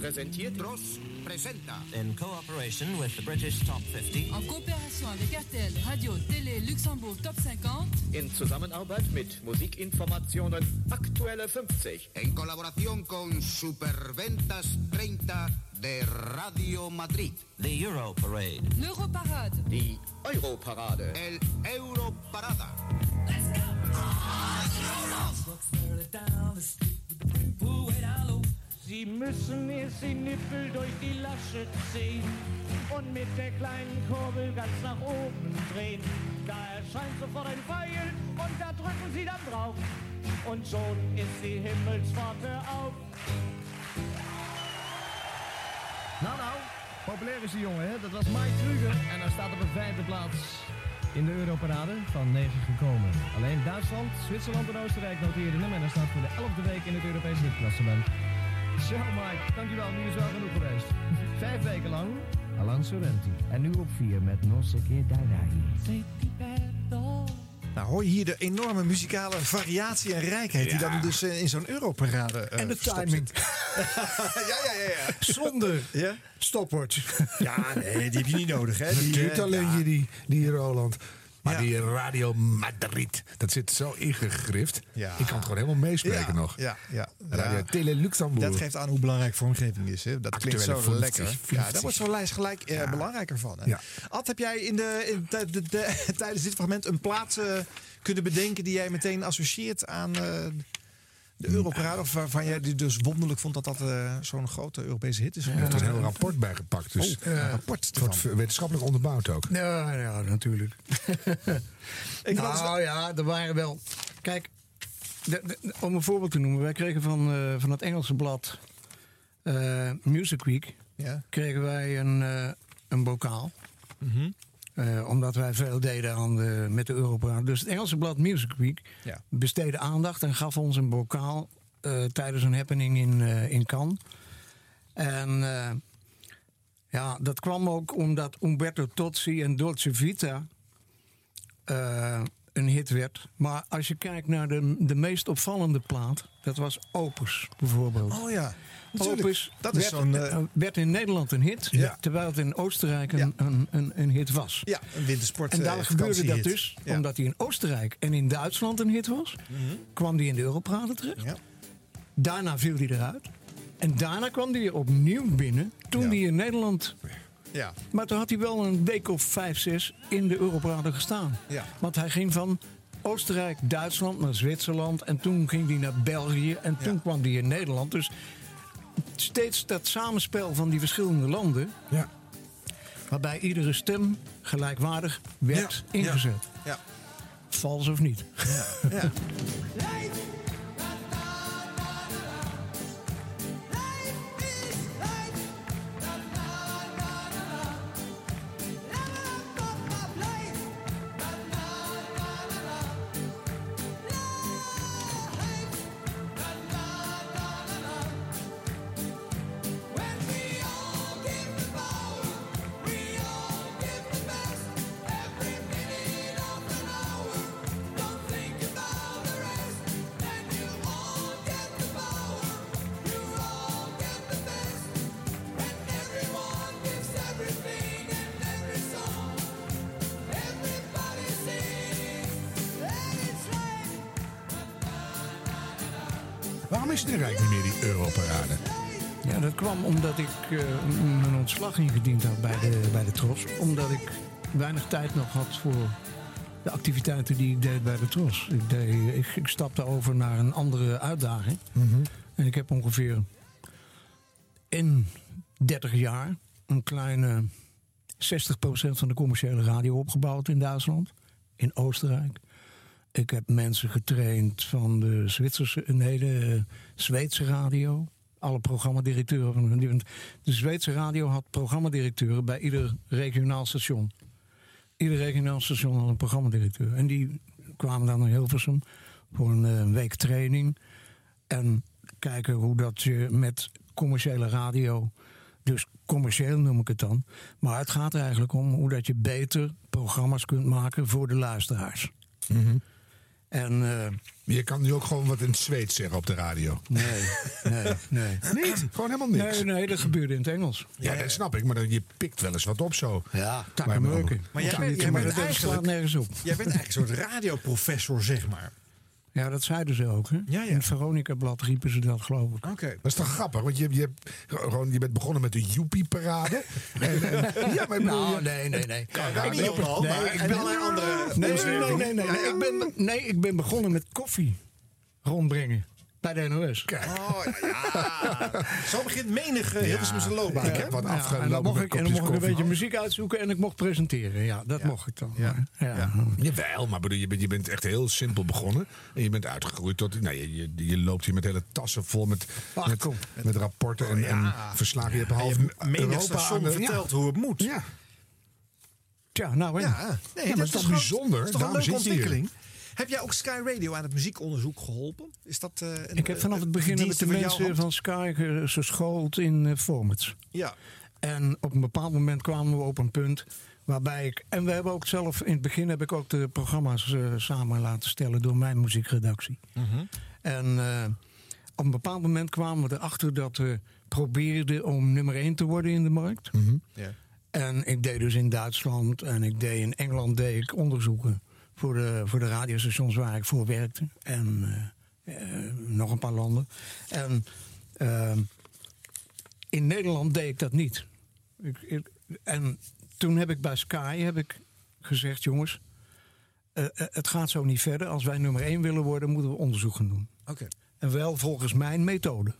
presenteert. Tros presenta. In cooperation with the British Top 50. En coopération avec RTL, Radio, Télé, Luxembourg Top 50. In Zusammenarbeit mit Musikinformationen Aktuelle 50. En colaboración con Superventas 30 de Radio Madrid. The Euro Parade. L'Europarade. Die Europarade. El Europarada. Sie müssen erst den Nippel durch die Lasche ziehen und mit der kleinen Kurbel ganz nach oben drehen. Da erscheint sofort ein Pfeil und da drücken Sie dann drauf und schon ist die Himmelspforte auf. Nou, nou, populair is die jongen, hè? Dat was Mike Kruger. En hij staat op een vijfde plaats in de Europarade van 9 gekomen. Alleen Duitsland, Zwitserland en Oostenrijk noteerden hem. En hij staat voor de elfde week in het Europese hitklassement. Zo, Mike, dankjewel. Nu is wel genoeg geweest. Vijf weken lang, Alan Sorrenti. En nu op vier met Non dai dai. Nou, hoor je hier de enorme muzikale variatie en rijkheid die dan dus eh, in zo'n Europarade eh, En de timing. ja, ja, ja, ja. Zonder Ja? stopwatch. Ja, nee, die heb je niet nodig, hè? Die, Die eh, talentje, die, die Roland. Maar Ja. die Radio Madrid, dat zit zo ingegrift. Ja. Ik kan het gewoon helemaal meespreken nog. Ja, ja. Radio. Tele Luxembourg. Dat geeft aan hoe belangrijk vormgeving is. Hè? Dat klinkt zo 50, lekker. 50. Ja, daar wordt zo'n lijst gelijk eh, belangrijker van. Hè? Ad, heb jij in de, in de- de- de- tijdens dit fragment een plaats eh, kunnen bedenken die jij meteen associeert aan eh, de Europarade? Of waarvan jij die dus wonderlijk vond dat dat eh, zo'n grote Europese hit is? Er een heel rapport bij gepakt. Dus Oh, een rapport het wordt wetenschappelijk onderbouwd ook. Ja, ja, natuurlijk. Ik nou ja, er waren wel. Kijk, de- de- om een voorbeeld te noemen. Wij kregen van, eh, van het Engelse blad eh, Music Week... Ja. kregen wij een, eh, een bokaal. Mhm. Eh, omdat wij veel deden aan de, met de Europarade. Dus het Engelse blad Music Week Ja. besteedde aandacht... en gaf ons een bokaal eh, tijdens een happening in, eh, in Cannes. En ja, dat kwam ook omdat Umberto Tozzi en Dolce Vita een hit werd. Maar als je kijkt naar de, de meest opvallende plaat, dat was Opus bijvoorbeeld. Oh ja, natuurlijk. Opus Dat is werd, eh, werd in Nederland een hit, Ja. terwijl het in Oostenrijk een, Ja. een, een, een hit was. ja, een wintersport En daar eh, gebeurde dat dus, Ja. omdat hij in Oostenrijk en in Duitsland een hit was, kwam hij in de Europarade terecht. Ja. Daarna viel hij eruit. En daarna kwam hij opnieuw binnen toen hij in Nederland Ja. maar toen had hij wel een week of vijf, zes in de Europarade gestaan. Ja. Want hij ging van Oostenrijk, Duitsland naar Zwitserland. En toen ging hij naar België. En toen Ja. kwam hij in Nederland. Dus steeds dat samenspel van die verschillende landen. Ja. Waarbij iedere stem gelijkwaardig werd ingezet. Ja. Vals of niet. Ja. ontslag ingediend had bij de, bij de Tros. Omdat ik weinig tijd nog had voor de activiteiten die ik deed bij de Tros. Ik, deed, ik, ik stapte over naar een andere uitdaging. En ik heb ongeveer in 30 jaar een kleine 60% van de commerciële radio opgebouwd in Duitsland, in Oostenrijk. Ik heb mensen getraind van de Zwitserse, nee, de Zweedse radio. Alle programmadirecteuren. De Zweedse radio had programmadirecteuren bij ieder regionaal station. Ieder regionaal station had een programmadirecteur. En die kwamen dan naar Hilversum voor een eh, week training. En kijken hoe dat je met commerciële radio. Dus commercieel noem ik het dan. Maar het gaat er eigenlijk om hoe dat je beter programma's kunt maken voor de luisteraars. En, eh, Je kan nu ook gewoon wat in het Zweeds zeggen op de radio. Nee, nee, nee. Niet? Gewoon helemaal niks? Nee, nee, dat gebeurde in het Engels. Ja, dat snap ik, maar dan, je pikt wel eens wat op zo. Ja, takkenmeuken. Maar jij, bent, jij maar bent dat eigenlijk, nergens op. Jij bent eigenlijk een soort radioprofessor, zeg maar. Ja, dat zeiden ze ook. Hè? Ja, ja. In het Veronica-blad riepen ze dat, geloof ik. Oké. Dat is toch grappig, want je, je, gewoon, je bent begonnen met de Joepie-parade. Ja, maar ik Nou, nee, nee, nee. Ik niet op de hand, maar ik ben een andere... Nee, nee, nee, nee, nee. Ik ben, nee, ik ben begonnen met koffie rondbrengen bij de NOS. Oh, ja. Zo begint menig uh, Hilversumse loopbaan. ik heb wat Ja, afgelopen en dan mocht ik, en dan kopjes mocht ik een beetje muziek uitzoeken en ik mocht presenteren. Ja, dat mocht ik dan. Ja. Maar, ja. Jawel, maar bedoel, je, bent, je bent echt heel simpel begonnen. En je bent uitgegroeid tot... Nou, je, je, je loopt hier met hele tassen vol met, Ach, met, kom. met rapporten en, en verslagen. Je hebt half Je Europa station aan de- hoe het moet. Ja, Tja, nou. Ja, nee, maar dat is toch bijzonder? Dat is toch een leuke hier. Heb jij ook Sky Radio aan het muziekonderzoek geholpen? Is dat, eh, een, Ik heb vanaf het begin ik de mensen hand? van Sky ge- geschoold in eh, formats. Ja. En op een bepaald moment kwamen we op een punt waarbij ik. En we hebben ook zelf, in het begin heb ik ook de programma's eh, samen laten stellen door mijn muziekredactie. En eh, op een bepaald moment kwamen we erachter dat we probeerden om nummer 1 te worden in de markt. Ja. En ik deed dus in Duitsland en ik deed in Engeland deed ik onderzoeken voor de, voor de radiostations waar ik voor werkte. En eh, eh, nog een paar landen. En eh, in Nederland deed ik dat niet. Ik, ik- en toen heb ik bij Sky heb ik gezegd, jongens, het gaat zo niet verder. Als wij nummer 1 willen worden, moeten we onderzoek gaan doen. Oké. En wel volgens mijn methode.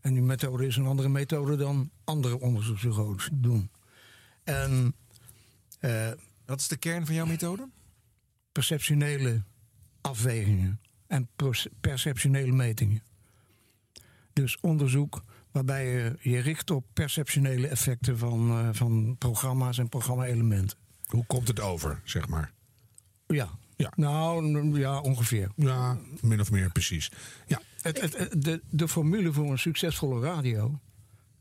En die methode is een andere methode dan andere onderzoeksbureaus doen. En Wat is de kern van jouw methode? Perceptionele afwegingen en perceptionele metingen. Dus onderzoek waarbij je je richt op perceptionele effecten van, eh, van programma's en programma-elementen. hoe komt het over, zeg maar? Ja. Ja. Nou, ja, ongeveer. Ja, min of meer precies. Ja, Het, het, het- de, de formule voor een succesvolle radio,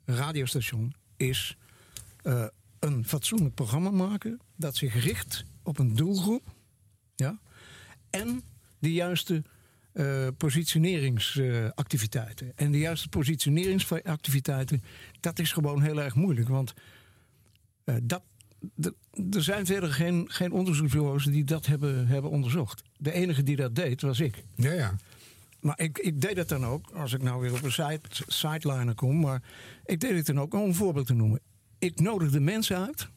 radiostation, is eh, een fatsoenlijk programma maken dat zich richt op een doelgroep. Ja, en de juiste eh, positioneringsactiviteiten. en de juiste positioneringsactiviteiten, dat is gewoon heel erg moeilijk. Want eh, dat, er zijn verder geen, geen onderzoeksbureaus die dat hebben, hebben onderzocht. De enige die dat deed, was ik. ja, ja. Maar ik, ik deed het dan ook, als ik nou weer op een side, sideliner kom, maar ik deed het dan ook om een voorbeeld te noemen. Ik nodigde mensen uit,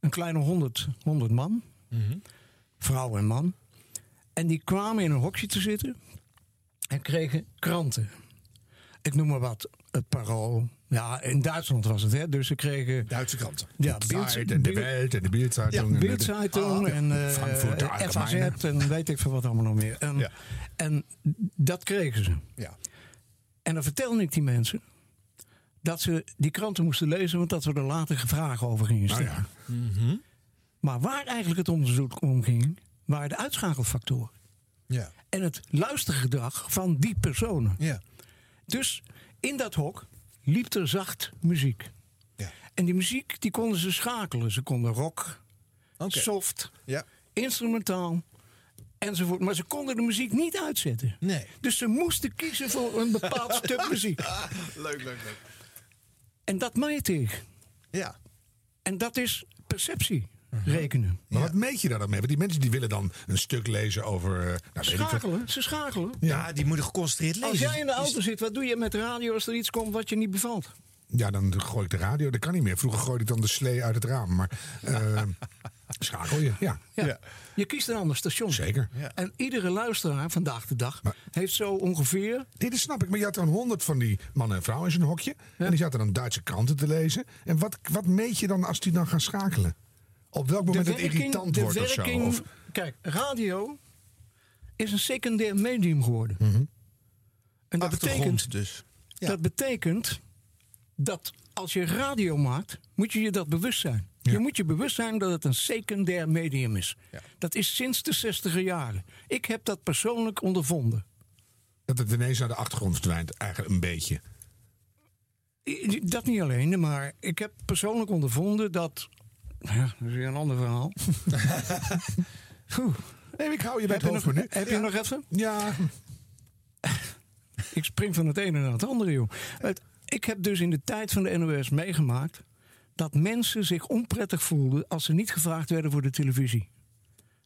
een kleine honderd 100 man, vrouw en man, en die kwamen in een hokje te zitten en kregen kranten. Ik noem maar wat, het Parool. Ja, in Duitsland was het, hè? Dus ze kregen. Duitse kranten. Ja, Zeit en de Welt en de Bildzeitung. ja, en de- Bildzeitung Ah, en eh, FAZ en weet ik veel wat allemaal nog meer. En, Ja. en dat kregen ze. Ja. En dan vertelde ik die mensen dat ze die kranten moesten lezen, want dat we er later vragen over gingen Nou stellen. ja. Maar waar eigenlijk het onderzoek om ging, waren de uitschakelfactoren. Ja. En het luistergedrag van die personen. Ja. Dus in dat hok liep er zacht muziek. Ja. En die muziek die konden ze schakelen. Ze konden rock, soft, Ja. instrumentaal enzovoort. Maar ze konden de muziek niet uitzetten. Nee. Dus ze moesten kiezen voor een bepaald stuk muziek. Leuk, leuk, leuk. En dat meet ik. Ja. En dat is perceptie. Rekenen. Maar wat meet je daar dan mee? Want die mensen die willen dan een stuk lezen over... eh, Nou, weet ik veel. Schakelen, ze schakelen. Ja, die moeten geconcentreerd lezen. Als jij in de auto zit, wat doe je met de radio als er iets komt wat je niet bevalt? Ja, dan gooi ik de radio. Dat kan niet meer. Vroeger gooide ik dan de slee uit het raam. Maar eh, schakel je, ja. Ja. Je kiest een ander station. Zeker. En iedere luisteraar vandaag de dag heeft zo ongeveer... Nee, dat snap ik. Maar je had dan honderd van die mannen en vrouwen in zijn hokje. En die zaten dan Duitse kranten te lezen. En wat, wat meet je dan als die dan gaan schakelen? Op welk moment het irritant de wordt of zo? werking- Of, Kijk, radio is een secundair medium geworden. En dat betekent, dus. dat betekent dat als je radio maakt, moet je je dat bewust zijn. Je moet je bewust zijn dat het een secundair medium is. Dat is sinds de 60 jaren. Ik heb dat persoonlijk ondervonden. dat het ineens naar de achtergrond verdwijnt. Eigenlijk een beetje. Dat niet alleen, maar ik heb persoonlijk ondervonden dat. Ja, dat is weer een ander verhaal. Nee, ik hou je bij Heb het je hoofd nog- nu. heb je nog even? Ja. Ik spring van het ene naar het andere, joh. Ik heb dus in de tijd van de NOS meegemaakt dat mensen zich onprettig voelden als ze niet gevraagd werden voor de televisie.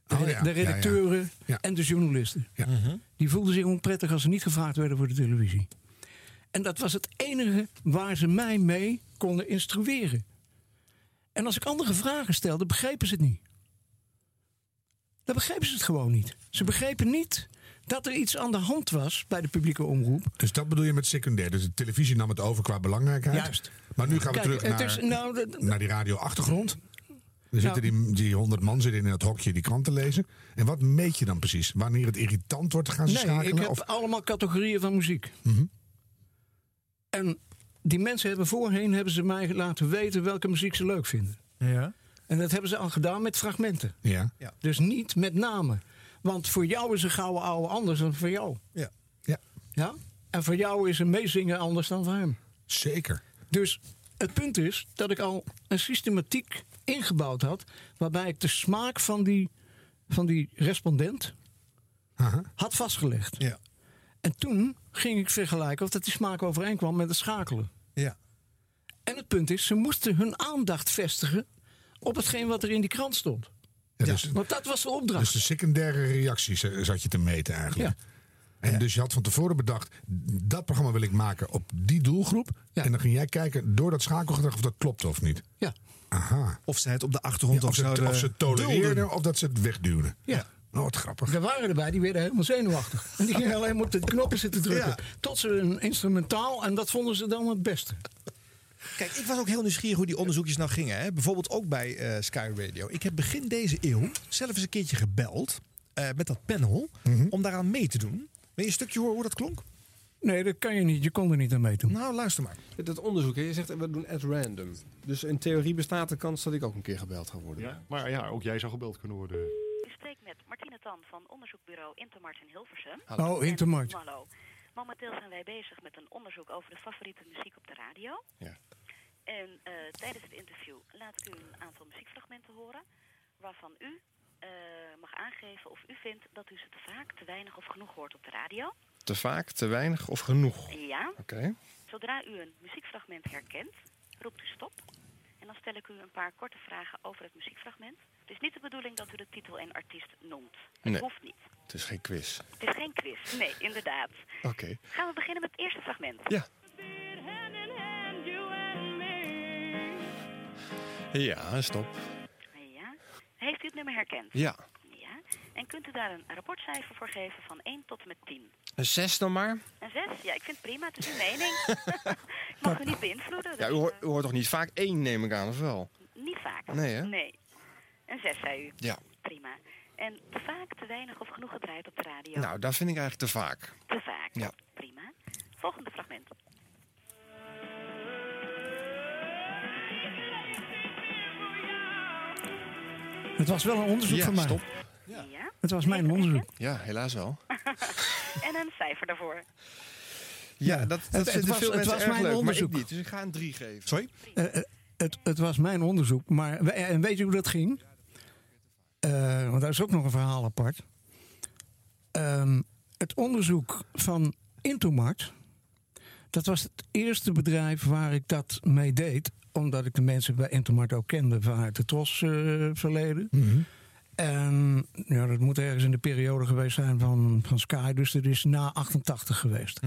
De, Oh, re- ja. de Ja, ja. redacteuren en de journalisten. Die voelden zich onprettig als ze niet gevraagd werden voor de televisie. En dat was het enige waar ze mij mee konden instrueren. En als ik andere vragen stelde, begrepen ze het niet. Dan begrepen ze het gewoon niet. Ze begrepen niet dat er iets aan de hand was bij de publieke omroep. Dus dat bedoel je met secundair. Dus de televisie nam het over qua belangrijkheid. Juist. Maar nu gaan we Kijk, terug naar, is- nou, naar die radio-achtergrond. Er Nou. zitten die, die honderd man zitten in dat hokje die kranten lezen. En wat meet je dan precies? Wanneer het irritant wordt, gaan ze Nee, schakelen? ik heb Of, allemaal categorieën van muziek. Mhm. En die mensen hebben voorheen hebben ze mij laten weten welke muziek ze leuk vinden. Ja. En dat hebben ze al gedaan met fragmenten. ja. Dus niet met namen. Want voor jou is een gouden ouwe anders dan voor jou. Ja. Ja. Ja? En voor jou is een meezingen anders dan voor hem. Zeker. Dus het punt is dat ik al een systematiek ingebouwd had. waarbij ik de smaak van die, van die respondent had vastgelegd. Ja. En toen ging ik vergelijken of dat die smaak overeenkwam met het schakelen. Ja. En het punt is, ze moesten hun aandacht vestigen op hetgeen wat er in die krant stond. Ja, dus, Want dat was de opdracht. dus de secundaire reacties zat je te meten eigenlijk. En dus je had van tevoren bedacht, dat programma wil ik maken op die doelgroep. En dan ging jij kijken door dat schakelgedrag of dat klopt of niet. Ja. Aha. Of zij het op de achtergrond Ja, of, of ze, zouden of ze het tolereerden of dat ze het wegduwden. Ja. Oh, wat grappig. Er waren erbij, die werden helemaal zenuwachtig. En die gingen alleen maar op de knoppen zitten drukken. Ja. Tot ze een instrumentaal, en dat vonden ze dan het beste. Kijk, ik was ook heel nieuwsgierig hoe die onderzoekjes nou gingen. Hè? Bijvoorbeeld ook bij eh, Sky Radio. Ik heb begin deze eeuw zelf eens een keertje gebeld eh, met dat panel om daaraan mee te doen. Wil je een stukje horen hoe dat klonk? Nee, dat kan je niet. Je kon er niet aan meedoen. Nou, luister maar. Dat onderzoek, hè, je zegt we doen at random. Dus in theorie bestaat de kans dat ik ook een keer gebeld ga worden. Ja, maar ja, ook jij zou gebeld kunnen worden. Met Martine Tan van onderzoekbureau Intermart in Hilversum. Hallo. Oh, Intermart. En, hallo. Momenteel zijn wij bezig met een onderzoek over de favoriete muziek op de radio. Ja. En eh, tijdens het interview laat ik u een aantal muziekfragmenten horen... waarvan u eh, mag aangeven of u vindt dat u ze te vaak, te weinig of genoeg hoort op de radio. Te vaak, te weinig of genoeg? Ja. Oké. Zodra u een muziekfragment herkent, roept u stop. En dan stel ik u een paar korte vragen over het muziekfragment. Het is niet de bedoeling dat u de titel en artiest noemt. Het Nee. hoeft niet. Het is geen quiz. Het is geen quiz. Nee, inderdaad. Oké. Gaan we beginnen met het eerste fragment. Ja. Ja, stop. Ja. Heeft u het nummer herkend? Ja. Ja. En kunt u daar een rapportcijfer voor geven van 1 tot en met 10? Een zes dan maar? Een 6? Ja, ik vind het prima. Het is uw mening. ik mag u niet beïnvloeden. Ja, u dus, hoort, u hoort toch niet vaak één, neem ik aan, of wel? eh, niet vaak. Nee, hè? Nee. Een 6, zei u. Ja. Prima. En te vaak, te weinig of genoeg gedraaid op de radio? Nou, dat vind ik eigenlijk te vaak. Te vaak. Ja. Prima. Volgende fragment. Het was wel een onderzoek Ja, van mij. stop. Ja. Het was mijn onderzoek. Ja, helaas wel. en een cijfer daarvoor. Ja, dat, dat Het- het was- veel het was mijn leuk, onderzoek. maar ik niet. Dus ik ga een drie geven. Sorry? Eh, eh, het, het was mijn onderzoek. Maar en weet je hoe dat ging? Eh, want daar is ook nog een verhaal apart. Ehm, het onderzoek van Intomart. Dat was het eerste bedrijf waar ik dat mee deed. omdat ik de mensen bij Intermart ook kende vanuit het Tros eh, verleden. Mhm. En ja, dat moet ergens in de periode geweest zijn van, van Sky. Dus dat is na 88 geweest.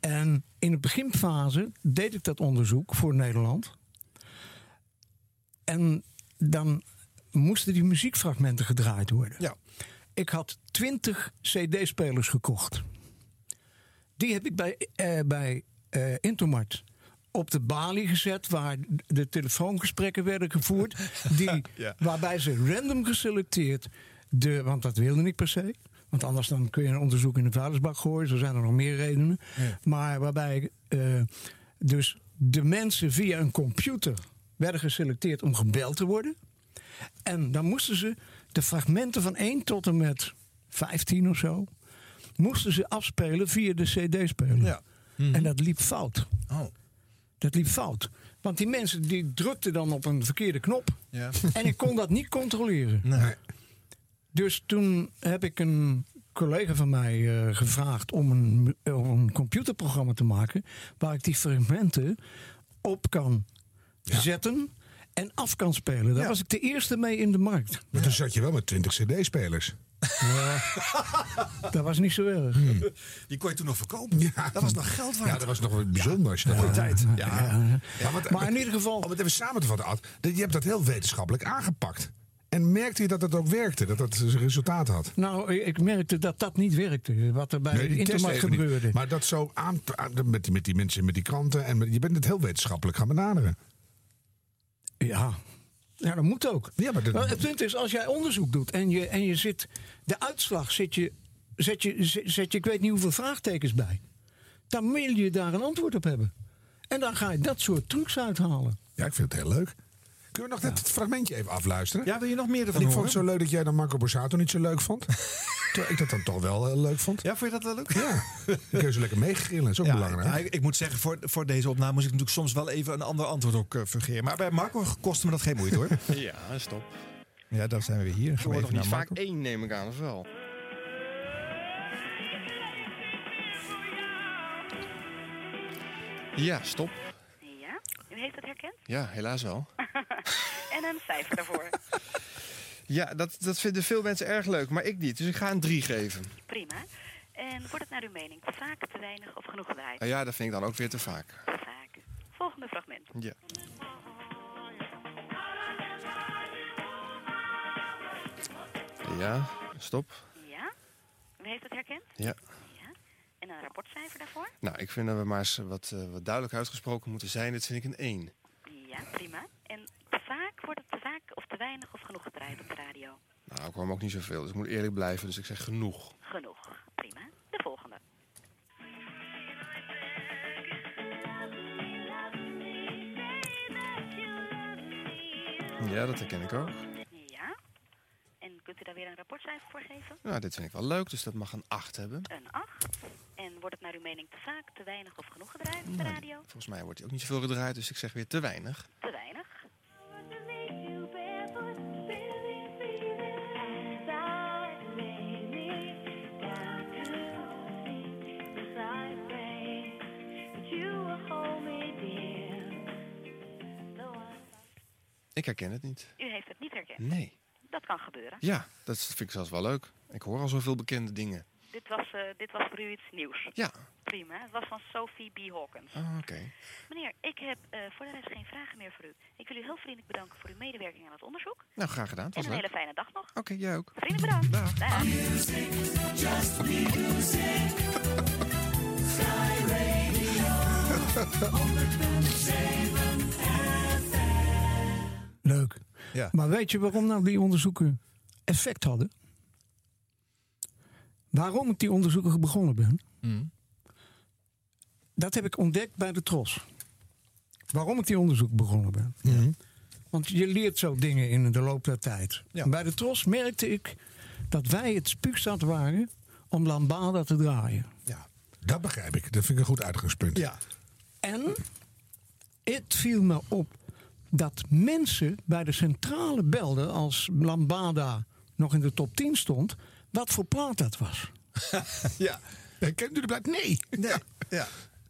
En in de beginfase deed ik dat onderzoek voor Nederland. En dan moesten die muziekfragmenten gedraaid worden. Ja. Ik had 20 CD-spelers gekocht. Die heb ik bij, eh, bij eh, Intermart op de balie gezet, waar de telefoongesprekken werden gevoerd. Die, Ja. Waarbij ze random geselecteerd, de, want dat wilde ik per se. Want anders dan kun je een onderzoek in de vuilnisbak gooien. Zo zijn er nog meer redenen. Maar waarbij eh, dus de mensen via een computer werden geselecteerd om gebeld te worden. En dan moesten ze de fragmenten van 1 tot en met 15 of zo... moesten ze afspelen via de cd-speler. Ja. En dat liep fout. Oh. Dat liep fout. Want die mensen die drukten dan op een verkeerde knop. Ja. En ik kon dat niet controleren. Nee. Dus toen heb ik een collega van mij eh, gevraagd om een, om een computerprogramma te maken. waar ik die fragmenten op kan zetten en af kan spelen. Daar was ik de eerste mee in de markt. Maar toen zat je wel met 20 CD-spelers. Dat was niet zo erg. Die kon je toen nog verkopen. Ja. Dat was nog geld waard. Ja, dat was nog wel bijzonder. dat had. tijd. Ja. Ja, want, Maar in ieder geval. Om het even samen te vatten, Ad. dat- Je hebt dat heel wetenschappelijk aangepakt. En merkte je dat het ook werkte? Dat dat resultaat had? Nou, ik- merkte dat dat niet werkte. Wat er bij Nee, de Intermarkt niet. gebeurde. Maar dat zo aan, aan- met, die, met die mensen, met die kranten. En met- je bent het heel wetenschappelijk gaan benaderen. Ja. Ja, dat moet ook. Ja, maar dat- het punt is, als jij onderzoek doet en je, en je zit... De uitslag zet je, zet, je, zet, zet je, ik weet niet hoeveel vraagtekens bij. Dan wil je daar een antwoord op hebben. En dan ga je dat soort trucs uithalen. Ja, ik vind het heel leuk. Kunnen we nog dit fragmentje even afluisteren? Ja, wil je nog meer ervan ik vond het zo leuk dat jij dan Marco Borsato niet zo leuk vond. Terwijl ik dat dan toch wel heel leuk vond. Ja, vond je dat wel leuk? Ja. Dan kun je zo lekker meegrillen. Dat is ook Ja, belangrijk. ja, ik, ik moet zeggen, voor, voor deze opname moest ik natuurlijk soms wel even een ander antwoord ook eh, fungeren. Maar bij Marco kostte me dat geen moeite hoor. Ja, stop. Ja, daar zijn we weer hier. Ik Gaan we nog niet naar vaak Marco. één, neem ik aan, of wel? Ja, stop. Heeft het herkend? Ja, helaas wel. en een cijfer daarvoor. Ja, dat, dat vinden veel mensen erg leuk, maar ik niet. Dus ik ga een 3 geven. Prima. En wordt het naar uw mening te vaak, te weinig of genoeg gedraaid? Ja, dat vind ik dan ook weer te vaak. Te vaak. Volgende fragment. Ja. Ja, stop. Ja, u heeft het herkend? Ja. En een rapportcijfer daarvoor? Nou, ik vind dat we maar eens wat, eh, wat duidelijk uitgesproken moeten zijn. Dit vind ik een 1. Ja, prima. En te vaak, wordt het te vaak of te weinig of genoeg gedraaid op de radio? Nou, ik hoor hem ook niet zoveel, dus ik moet eerlijk blijven. Dus ik zeg genoeg. Genoeg. Prima. De volgende. Ja, dat herken ik ook. Kunt u daar weer een rapportcijfer voor geven? Nou, dit vind ik wel leuk, dus dat mag een 8 hebben. Een 8. En wordt het naar uw mening te vaak, te weinig of genoeg gedraaid op de Nou, radio? Volgens mij wordt hij ook niet zoveel gedraaid, dus ik zeg weer te weinig. Te weinig. Ik herken het niet. U heeft het niet herkend. Nee. Kan gebeuren. Ja, dat vind ik zelfs wel leuk. Ik hoor al zoveel bekende dingen. Dit was, eh, dit was voor u iets nieuws. Ja. Prima. Het was van Sophie B. Hawkins. Ah, oké. Meneer, ik heb eh, voor de rest geen vragen meer voor u. Ik wil u heel vriendelijk bedanken voor uw medewerking aan het onderzoek. Nou, graag gedaan. Het En een leuk. hele fijne dag nog. Oké, jij ook. Vriendelijk bedankt. Dag. Just music. Sky Radio. 100.7 FM. Leuk. Ja. Maar weet je waarom nou die onderzoeken effect hadden? Waarom ik die onderzoeken begonnen ben? Mm. Dat heb ik ontdekt bij de Tros. Waarom ik die onderzoek begonnen ben. Want je leert zo dingen in de loop der tijd. Bij de Tros merkte ik dat wij het spuugstad waren om Lambada te draaien. Ja, dat begrijp ik. Dat vind ik een goed uitgangspunt. Ja. En het viel me op dat mensen bij de centrale belden als Lambada nog in de top 10 stond, wat voor plaat dat was. ja. Kent u de plaat? Nee. Nee. Ja.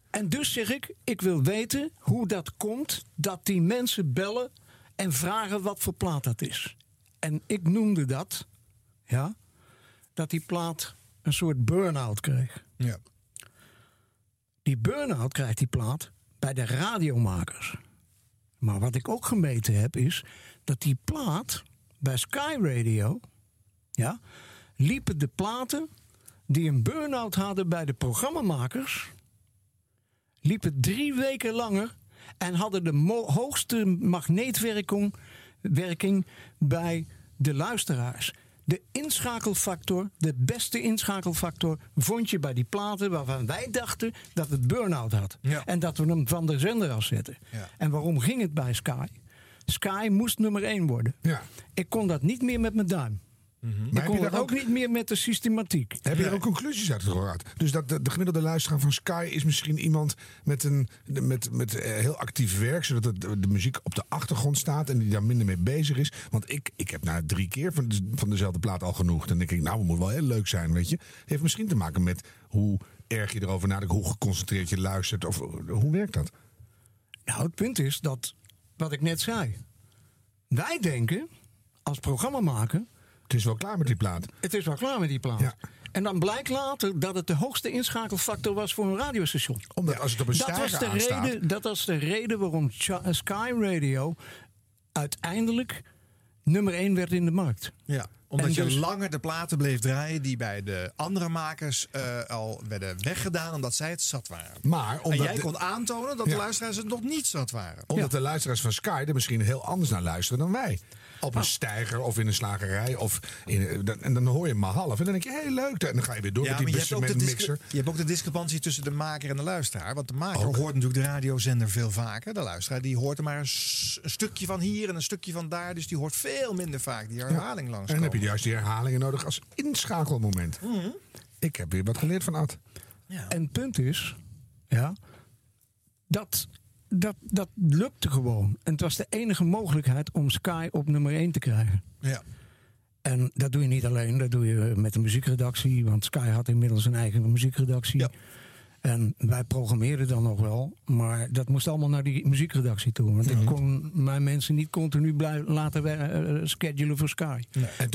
En dus zeg ik, ik wil weten hoe dat komt dat die mensen bellen en vragen wat voor plaat dat is. En ik noemde dat, ja, dat die plaat een soort burn-out kreeg. Ja. Die burn-out krijgt die plaat bij de radiomakers. Maar wat ik ook gemeten heb is dat die plaat bij Sky Radio, ja, liepen de platen die een burn-out hadden bij de programmamakers, liepen drie weken langer en hadden de hoogste magneetwerking werking bij de luisteraars. De inschakelfactor, de beste inschakelfactor, vond je bij die platen waarvan wij dachten dat het burn-out had. Ja. En dat we hem van de zender afzetten. Ja. En waarom ging het bij Sky? Sky moest nummer 1 worden. Ja. Ik kon dat niet meer met mijn duim. Maar Ik heb je dat daar ook niet meer met de systematiek. Heb je er ook conclusies uit gehoord? Dus dat de, de gemiddelde luisteraar van Sky is misschien iemand met, een, met, met eh, heel actief werk, zodat het, de, de muziek op de achtergrond staat en die daar minder mee bezig is. Want ik, ik heb na drie keer van, de- van dezelfde plaat al genoeg. Dan denk ik, nou, het moet wel heel leuk zijn, weet je. Heeft misschien te maken met hoe erg je erover nadenkt, hoe geconcentreerd je luistert. Of hoe werkt dat? Nou, het punt is dat, wat ik net zei. Wij denken, als programmamaker, Het is wel klaar met die plaat. het is wel klaar met die plaat. Ja. En dan blijkt later dat het de hoogste inschakelfactor was voor een radiostation. Omdat als het op een Dat was, de aanstaat... reden, dat was de reden waarom Cha- Sky Radio uiteindelijk nummer 1 werd in de markt. Ja, omdat En je dus- langer de platen bleef draaien die bij de andere makers eh, al werden weggedaan omdat zij het zat waren. Maar en omdat jij de- kon aantonen dat Ja. de luisteraars het nog niet zat waren. Omdat de luisteraars van Sky er misschien heel anders naar luisteren dan wij. Op een stijger of in een slagerij. Of in, dan- en dan hoor je hem maar half. En dan denk je, hé, leuk. En dan ga je weer door Ja, met die bussen de met een mixer. je hebt ook de discrepantie tussen de maker en de luisteraar. Want de maker Ook. hoort natuurlijk de radiozender veel vaker. De luisteraar die hoort er maar een, stukje van hier en een stukje van daar. Dus die hoort veel minder vaak die herhaling langs. En dan heb je juist die herhalingen nodig als inschakelmoment. Mhm. Ik heb weer wat geleerd van Ad. En het punt is, ja, dat, dat, dat lukte gewoon. En het was de enige mogelijkheid om Sky op nummer 1 te krijgen. Ja. En dat doe je niet alleen, dat doe je met de muziekredactie. Want Sky had inmiddels een eigen muziekredactie. En wij programmeerden dan nog wel. Maar dat moest allemaal naar die muziekredactie toe. Want ik kon mijn mensen niet continu blij, laten eh, schedulen voor Sky.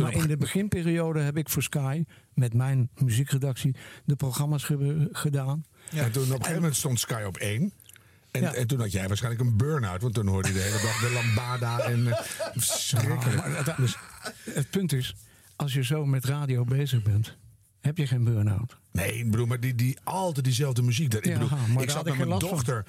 Maar in de beginperiode heb ik voor Sky, met mijn muziekredactie, de programma's ge- gedaan. En toen op een gegeven moment stond Sky op één. En, Ja. en toen had jij waarschijnlijk een burn-out. Want toen hoorde je de hele dag de lambada en... eh, verschrikkelijk. Ja, maar het, dus het punt is, als je zo met radio bezig bent, heb je geen burn-out. Nee, ik bedoel, maar die, die, altijd diezelfde muziek. Ik Ja, bedoel, maar ik zat had met mijn van. dochter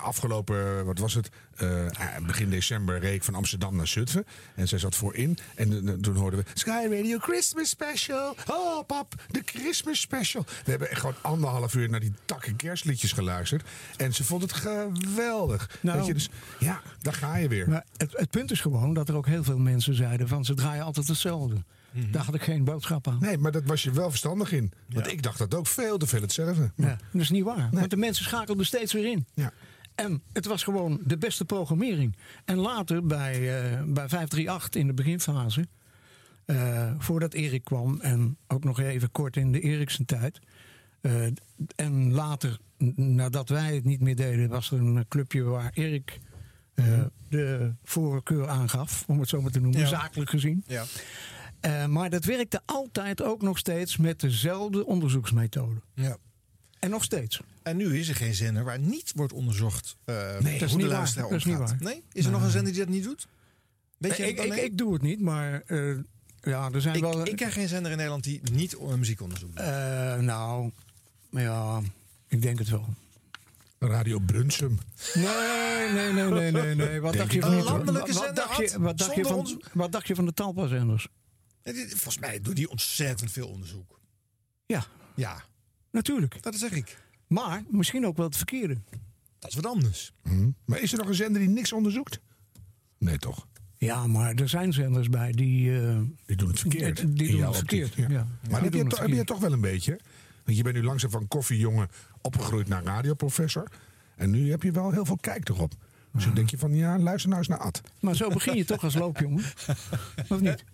afgelopen, wat was het, eh, ah, begin december reed ik van Amsterdam naar Zutphen. En zij zat voorin. En eh, toen hoorden we Sky Radio Christmas Special. Oh pap, de Christmas Special. We hebben echt gewoon anderhalf uur naar die takken kerstliedjes geluisterd. En ze vond het geweldig. Nou. Weet je, dus ja, daar ga je weer. Maar het, het punt is gewoon dat er ook heel veel mensen zeiden van ze draaien altijd hetzelfde. Daar had ik geen boodschap aan. Mhm. Nee, maar dat was je wel verstandig in. Want ik dacht dat ook veel te veel hetzelfde. Ja, dat is niet waar. Want de mensen schakelden steeds weer in. Ja. En het was gewoon de beste programmering. En later bij, eh, bij 538 in de beginfase, eh, voordat Erik kwam en ook nog even kort in de Eriksen tijd. eh, en later, nadat wij het niet meer deden, was er een clubje waar Erik eh, de voorkeur aangaf, om het zo maar te noemen, Ja. zakelijk gezien. Ja. Eh, maar dat werkte altijd ook nog steeds met dezelfde onderzoeksmethode. Ja. En nog steeds. En nu is er geen zender waar niet wordt onderzocht eh dat is hoe de niet waar. Dat is niet omgaat. waar. Nee? Is er nog een zender die dat niet doet? Weet je ik, dat ik, nee? ik doe het niet, maar eh, ja, er zijn Ik, wel. ik ken geen zender in Nederland die niet eh, muziekonderzoek doet. Eh, nou, ja, ik denk het wel. Radio Brunsum. Nee, nee, nee, nee, nee. nee. Wat Denk dacht je van niet, wat- dacht je, had, wat, dacht je zonder van, wat dacht je van de Talpa-zenders? Volgens mij doet die ontzettend veel onderzoek. Ja, Ja, natuurlijk. dat zeg ik. Maar misschien ook wel het verkeerde. Dat is wat anders. Hm. Maar is er nog een zender die niks onderzoekt? Nee, toch? Ja, maar er zijn zenders bij die. eh, Die doen het verkeerd. Die- doen het verkeerd, ja. Maar Ja, heb, die je, heb je verkeerd. toch wel een beetje? Want je bent nu langzaam van koffiejongen opgegroeid naar radioprofessor. En nu heb je wel heel veel kijk erop. Dus dan denk je van, ja, luister nou eens naar Ad. Maar zo begin je toch als loopjongen. Of niet?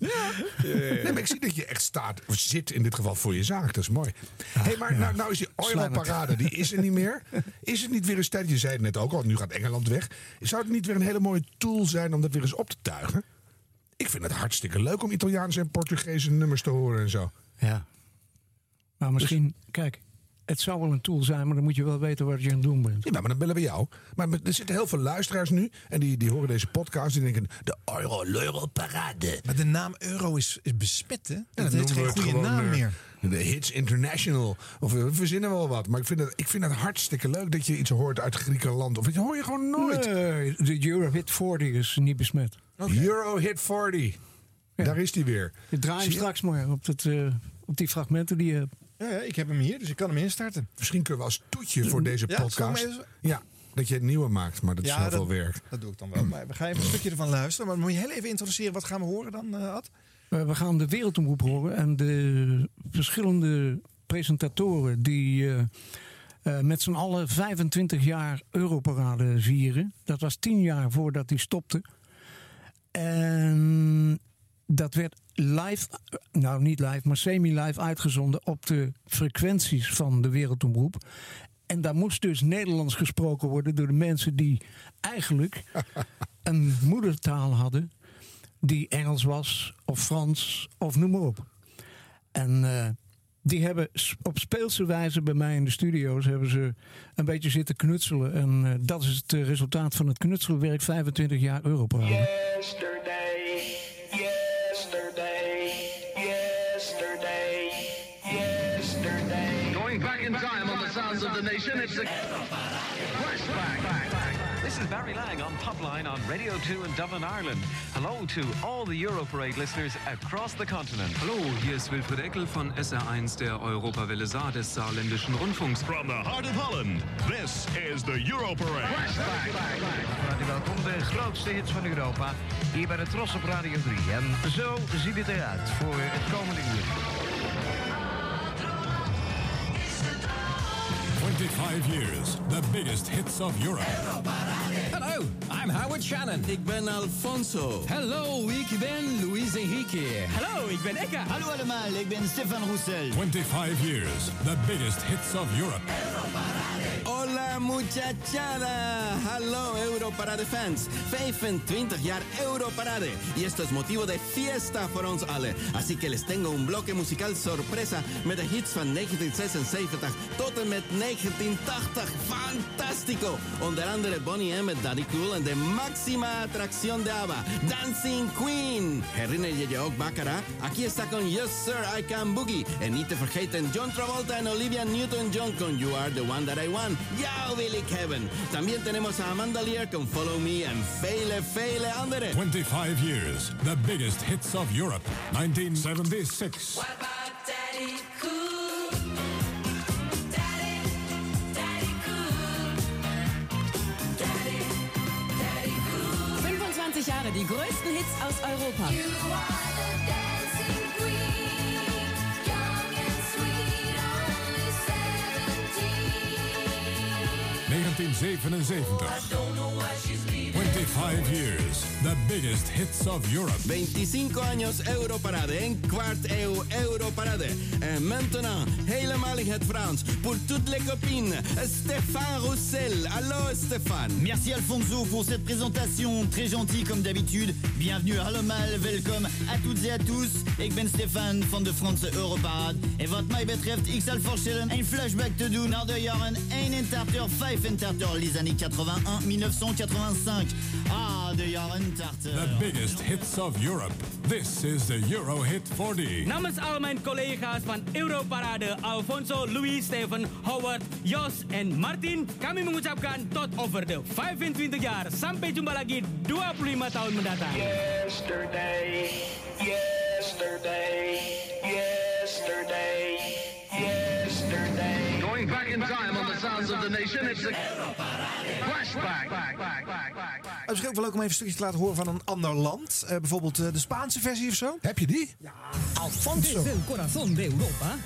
Nee, maar ik zie dat je echt staat, of zit in dit geval voor je zaak. Dat is mooi. hey, maar nou, nou is die Euro-parade, die is er niet meer. Is het niet weer eens tijd, je zei het net ook al, nu gaat Engeland weg. Zou het niet weer een hele mooie tool zijn om dat weer eens op te tuigen? Ik vind het hartstikke leuk om Italiaanse en Portugese nummers te horen en zo. Ja. Maar misschien, kijk, het zou wel een tool zijn, maar dan moet je wel weten wat je aan het doen bent. Ja, maar dan bellen we jou. Maar er zitten heel veel luisteraars nu. En die, die horen deze podcast. Die denken, de Euro, Euro Parade. Maar de naam euro is, is besmet, hè? Ja, dat heeft geen goede naam eh, meer. De Hits International. Of we verzinnen wel wat. Maar ik vind, het, ik vind het hartstikke leuk dat je iets hoort uit Griekenland. Of dat hoor je gewoon nooit. Nee, de Euro Hit 40 is niet besmet. Euro Hit 40. Daar is die weer. Je draai je? straks maar op, dat, eh, op die fragmenten die je hebt. Ja, ja, ik heb hem hier, dus ik kan hem instarten. Misschien kunnen we als toetje voor deze Ja, podcast. Ja, dat je het nieuwe maakt. Maar dat is Ja, heel dat- veel werk. Dat doe ik dan wel. Maar we gaan even een stukje ervan luisteren. Maar moet je heel even introduceren. Wat gaan we horen dan, eh, Ad? Eh, we gaan de wereldomroep horen en de verschillende presentatoren die eh, eh, met z'n allen 25 jaar Europarade vieren. Dat was 10 jaar voordat die stopte. En dat werd live, nou niet live, maar semi-live uitgezonden op de frequenties van de wereldomroep. En daar moest dus Nederlands gesproken worden door de mensen die eigenlijk een moedertaal hadden die Engels was, of Frans, of noem maar op. En eh, die hebben op speelse wijze bij mij in de studio's hebben ze een beetje zitten knutselen. En eh, dat is het resultaat van het knutselwerk 25 jaar Europarade. This is Barry Lang on Popline on Radio 2 in Dublin, Ireland. Hello to all the Europarade listeners across the continent. Hallo, hier ist Wilfried Eckel von SR1 der Europawelle Saar des Saarländischen Rundfunks. From the heart of Holland, this is the Euro Parade. Van harte welkom, de grootste hits van Europa. Hier bij de Tros op Radio 3. En zo ziet het eruit voor het komende uur. 25 years, the biggest hits of Europe. Hallo, I'm Howard Shannon. Ik ben Alfonso. Hello, ik ben Luis Enrique. Hallo, ik ben Eka. Hallo allemaal, ik ben Stefan Roussel. 25 years, the biggest hits of Europe. Muchachada. Hallo Europarade fans. 25 jaar Europarade. Y esto es motivo de fiesta voor ons alle. Así que les tengo un bloque musical sorpresa met hits van 1976 tot en met 1980. Fantastico. Onder andere Bonnie M Daddy Cool en de máxima atracción de ABBA, Dancing Queen. Herinner je je ook Baccarat? Aquí está con Yes Sir, I Can Boogie. En niet te vergeten John Travolta en Olivia Newton-John con You Are The One That I Want. Jou wil ik hebben. También tenemos a Amanda Lear con Follow Me en vele, vele andere. 25 years, the biggest hits of Europe. 1976. Daddy cool. 25 Jahre, die größten Hits aus Europa. 1977. 25 years, the biggest hits of Europe. 25 años Europarade, een kwart eeuw Europarade. En maintenant, helemaal in het Frans. Pour toutes les copines, Stéphane Roussel. Hallo Stéphane. Merci Alfonso pour cette présentation très gentille comme d'habitude. Bienvenue allemaal, welkom à toutes et à tous. Ik ben Stefan van de Franse Europarade. En wat mij betreft, ik zal voorstellen een flashback te doen naar de jaren 81, 85, les années 81, 1985. Ah, de jaren 80. The biggest hits of Europe. This is the Euro Hit 40. Namens al mijn collega's van Europarade, Alfonso, Louis, Steven, Howard, Jos en Martin, kami mengucapkan tot over de 25 jaar. Sampai jumpa lagi 25 tahun mendatang. Yesterday, yesterday, yesterday, yesterday. Going back in time on the sounds of the nation, it's a flashback. Het is ook wel leuk om even een stukje te laten horen van een ander land. Eh, bijvoorbeeld eh, de Spaanse versie of zo. Heb je die? Ja, Alfonso. Desde el corazón de Europa.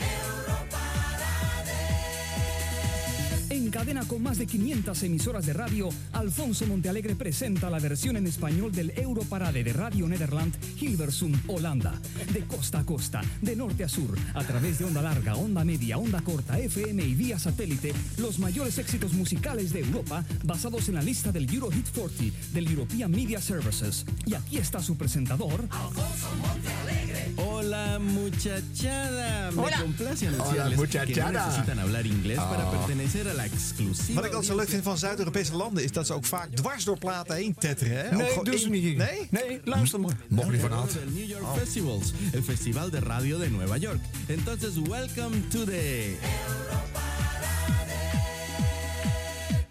En cadena con más de 500 emisoras de radio, Alfonso Montealegre presenta la versión en español del Europarade de Radio Nederland, Hilversum, Holanda. De costa a costa, de norte a sur, a través de onda larga, onda media, onda corta, FM y vía satélite, los mayores éxitos musicales de Europa basados en la lista del Euro Hit 40 del European Media Services. Y aquí está su presentador, Alfonso Montealegre. Hola muchachada. Me Hola. complace Hola, anunciarles que no necesitan hablar inglés para Oh. pertenecer a la exclusiva. Wat ik altijd zo leuk vind van Zuid-Europese landen is dat ze ook vaak dwars door platen heen tetteren. Hè? Nee, doen ze niet. Nee? Nee, luister maar. Mocht niet van Del Aad. New York Oh. Festivals, el festival de radio de Nueva York. Entonces, welcome to the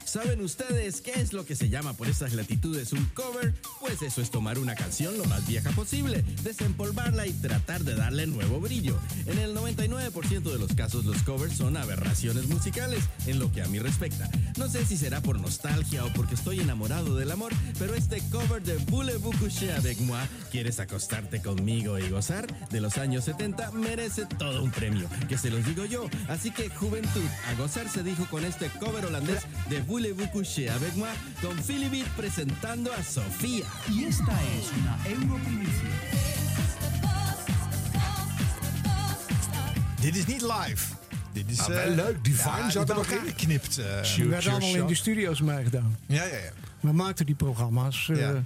¿Saben ustedes qué es lo que se llama por estas latitudes un cover? Pues eso es tomar una canción lo más vieja posible, desempolvarla y tratar de darle nuevo brillo. En el 99% de los casos los covers son aberraciones musicales, en lo que a mí respecta. No sé si será por nostalgia o porque estoy enamorado del amor, pero este cover de Voulez-vous coucher avec moi, ¿quieres acostarte conmigo y gozar? De los años 70 merece todo un premio, que se los digo yo. Así que juventud, a gozar se dijo con este cover holandés de Voulez-vous coucher avec moi, con Philly Beat presentando a Sofía. y esta es una Europrimicia. Dit is niet live. Dit is Ah, wel eh, leuk. Divine ja, zat er nog elkaar in. geknipt. eh. Die werden allemaal in de studio's meegedaan. Ja, ja, ja. We maakten die programma's eh, Ja.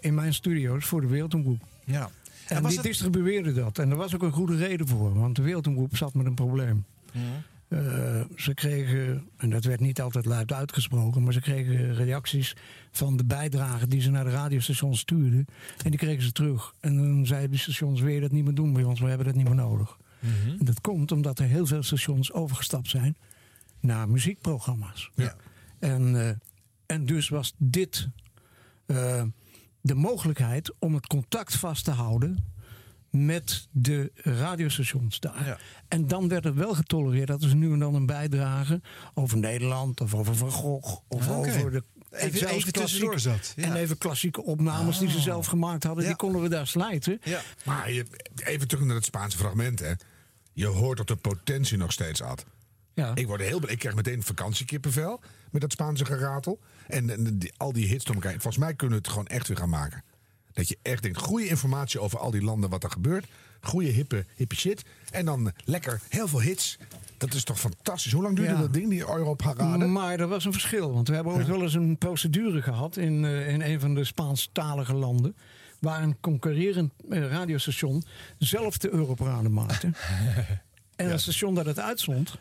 in mijn studio's voor de Wereldomroep. ja. En, was die het- distribueerden dat. En daar was ook een goede reden voor. Want de Wereldomroep zat met een probleem. Eh, ze kregen, en dat werd niet altijd luid uitgesproken, maar ze kregen reacties van de bijdragen die ze naar de radiostations stuurden. En die kregen ze terug. En dan zeiden de stations: Wil je dat niet meer doen bij ons? We hebben dat niet meer nodig. En dat komt omdat er heel veel stations overgestapt zijn naar muziekprogramma's. Ja. En, eh, en dus was dit eh, de mogelijkheid om het contact vast te houden met de radiostations daar. Ja. En dan werd het wel getolereerd dat er nu en dan een bijdrage over Nederland of over Van Gogh of Ah, over de. Even- en zelfs even tussendoor klassieke- zat, ja. En even klassieke opnames die ze zelf gemaakt hadden, Ja. die konden we daar slijten. Maar je, even terug naar het Spaanse fragment, hè. Je hoort dat de potentie nog steeds had. Ja. Ik word heel. Ik krijg meteen vakantiekippenvel met dat Spaanse geratel. En, en die- al die hits door elkaar. Volgens mij kunnen we het gewoon echt weer gaan maken. Dat je echt denkt, goede informatie over al die landen, wat er gebeurt. Goede hippe, hippe shit. En dan lekker, heel veel hits. Dat is toch fantastisch. Hoe lang duurde Ja. dat ding, die Europarade? Maar er was een verschil. Want we hebben ooit wel eens een procedure gehad in, eh, in een van de Spaanstalige landen. Waar een concurrerend eh, radiostation zelf de Europarade maakte. en het station dat het uitzond,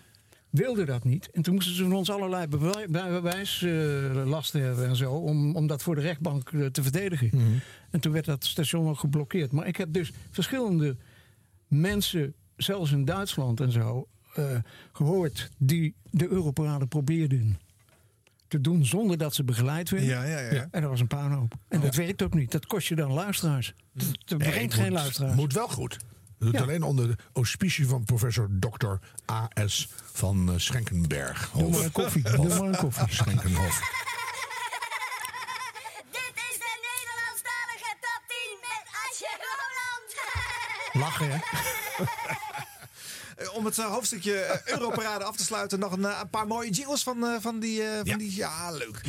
wilde dat niet. En toen moesten ze van ons allerlei bewij- bewijslasten hebben en zo. Om, om dat voor de rechtbank eh, te verdedigen. En toen werd dat station ook geblokkeerd. Maar ik heb dus verschillende mensen, zelfs in Duitsland en zo, eh, gehoord die de Europarade probeerden te doen zonder dat ze begeleid werden. Ja, ja, ja. En dat was een puinhoop. En dat werkt ook niet. Dat kost je dan luisteraars. Dat, Nee, brengt geen luisteraars. Moet wel goed. Ja. alleen onder de auspicie van professor Dr. A.S. van eh, Schenkenberg. Doe maar een koffie. Doe maar een koffie. Schenkenhof. Dit is de Nederlandstalige top 10 met Asje Roland. Lachen, hè? Om het eh, hoofdstukje eh, Europarade af te sluiten, nog een, een paar mooie jingles van, van die. van Ja. die ja, leuk.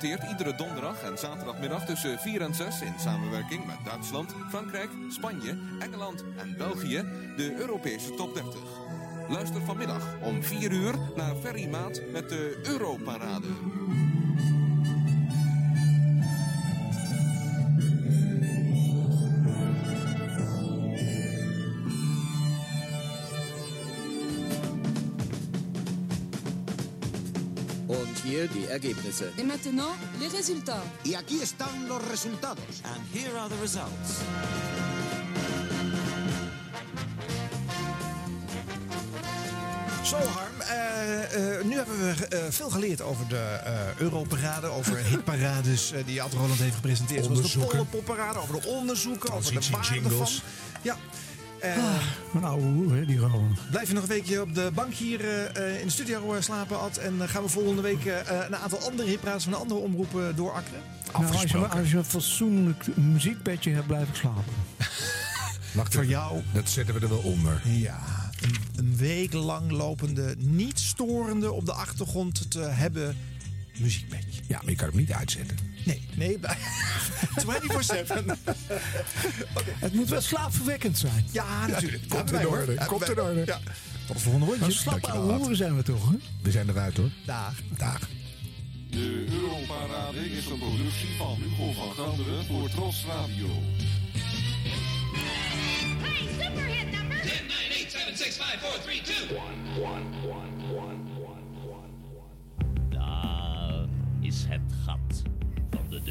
Presenteert iedere donderdag en zaterdagmiddag tussen 4 en 6 in samenwerking met Duitsland, Frankrijk, Spanje, Engeland en België de Europese top 30. Luister vanmiddag om 4 uur naar Ferry Maat met de Europarade. Hier die Ergebnisse. Et maintenant, les résultats. Y aquí están los resultados. And here are the results. Zo Harm, eh, eh, nu hebben we eh, veel geleerd over de eh Europarade, over hitparades eh, die Ad Roland heeft gepresenteerd. Zoals de. Pollenpopparade, over de onderzoeken, over de waarde Transitiejingles. van. Ja. Een oude hoer, hè, die Roland. Blijf je nog een weekje op de bank hier eh, eh, in de studio eh, slapen, Ad. En gaan we volgende week eh, een aantal andere hitparades van de andere omroepen doorakkeren? Nou, als, je, als je een fatsoenlijk muziekbedje hebt, blijf ik slapen. Wacht Voor even. jou. Dat zetten we er wel onder. Ja, een, een week lang lopende, niet storende op de achtergrond te hebben muziekbedje. Ja, maar je kan hem niet uitzetten. Nee. Nee, 24-7. okay. Het moet wel slaapverwekkend zijn. Ja, natuurlijk. Ja, Komt in orde. Komt in orde. Ja. Tot de volgende rondje. Nou, Slap horen zijn we toch, hè? We zijn eruit, hoor. Dag. Dag. De Europarade is een productie van Hugo van Ganderen voor Tros Radio. Hey, superhit number! 10, 9, 8, 7, 6, 5, 4, 3, 2. 1, 1, 1, 1, 1.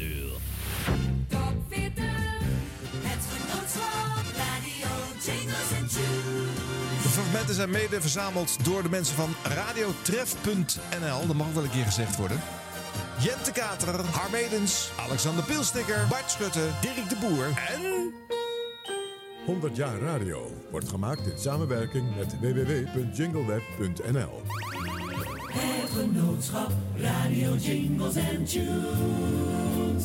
Van de deur. Top 40, het genootschap, radio, jingles tunes. De fragmenten zijn mede verzameld door de mensen van radiotref.nl. Dat mag ook wel een keer gezegd worden. Jente Kater, Harmedens, Alexander Pilsticker, Bart Schutte, Dirk de Boer en... 100 jaar radio wordt gemaakt in samenwerking met www.jingleweb.nl. Het genootschap, radio, jingles en tunes.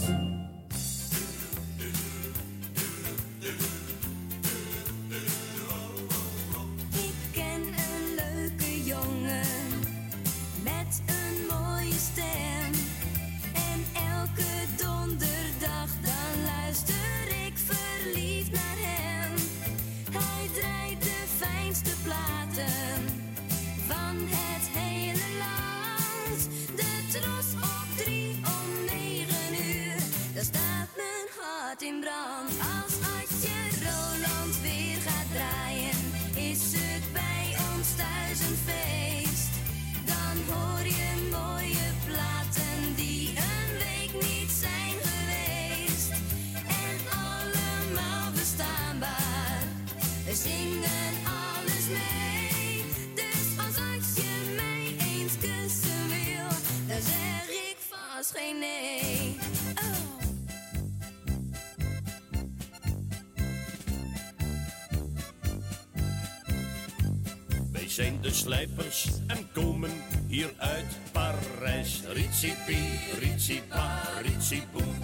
Zijn de slijpers en komen hier uit Parijs. Ritsipi, ritsipa, ritsiboem.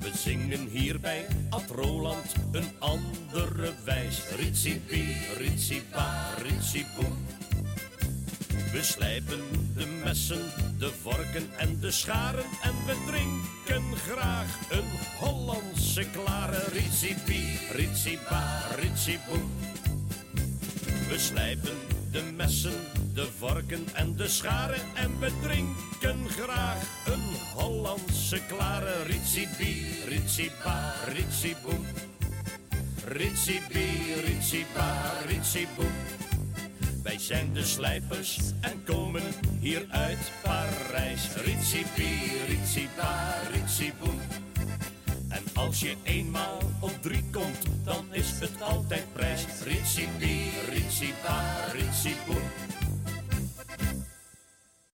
We zingen hier bij Ad Roland een andere wijs. Ritsipi, ritsipa, ritsiboem. We slijpen de messen, de vorken en de scharen. En we drinken graag een Hollandse klare. Ritsipi, ritsipa, ritsiboem. We slijpen de messen, de vorken en de scharen. En we drinken graag een Hollandse klare. Ritsipi, ritsipa, ritsiboem. Ritsipi, ritsipa, ritsiboem. Wij zijn de slijpers en komen hier uit Parijs. Ritsipi, ritsipa, ritsiboem. En als je eenmaal op drie komt, dan is het altijd prijs. Ritsipi, ritsipa, ritsiboem.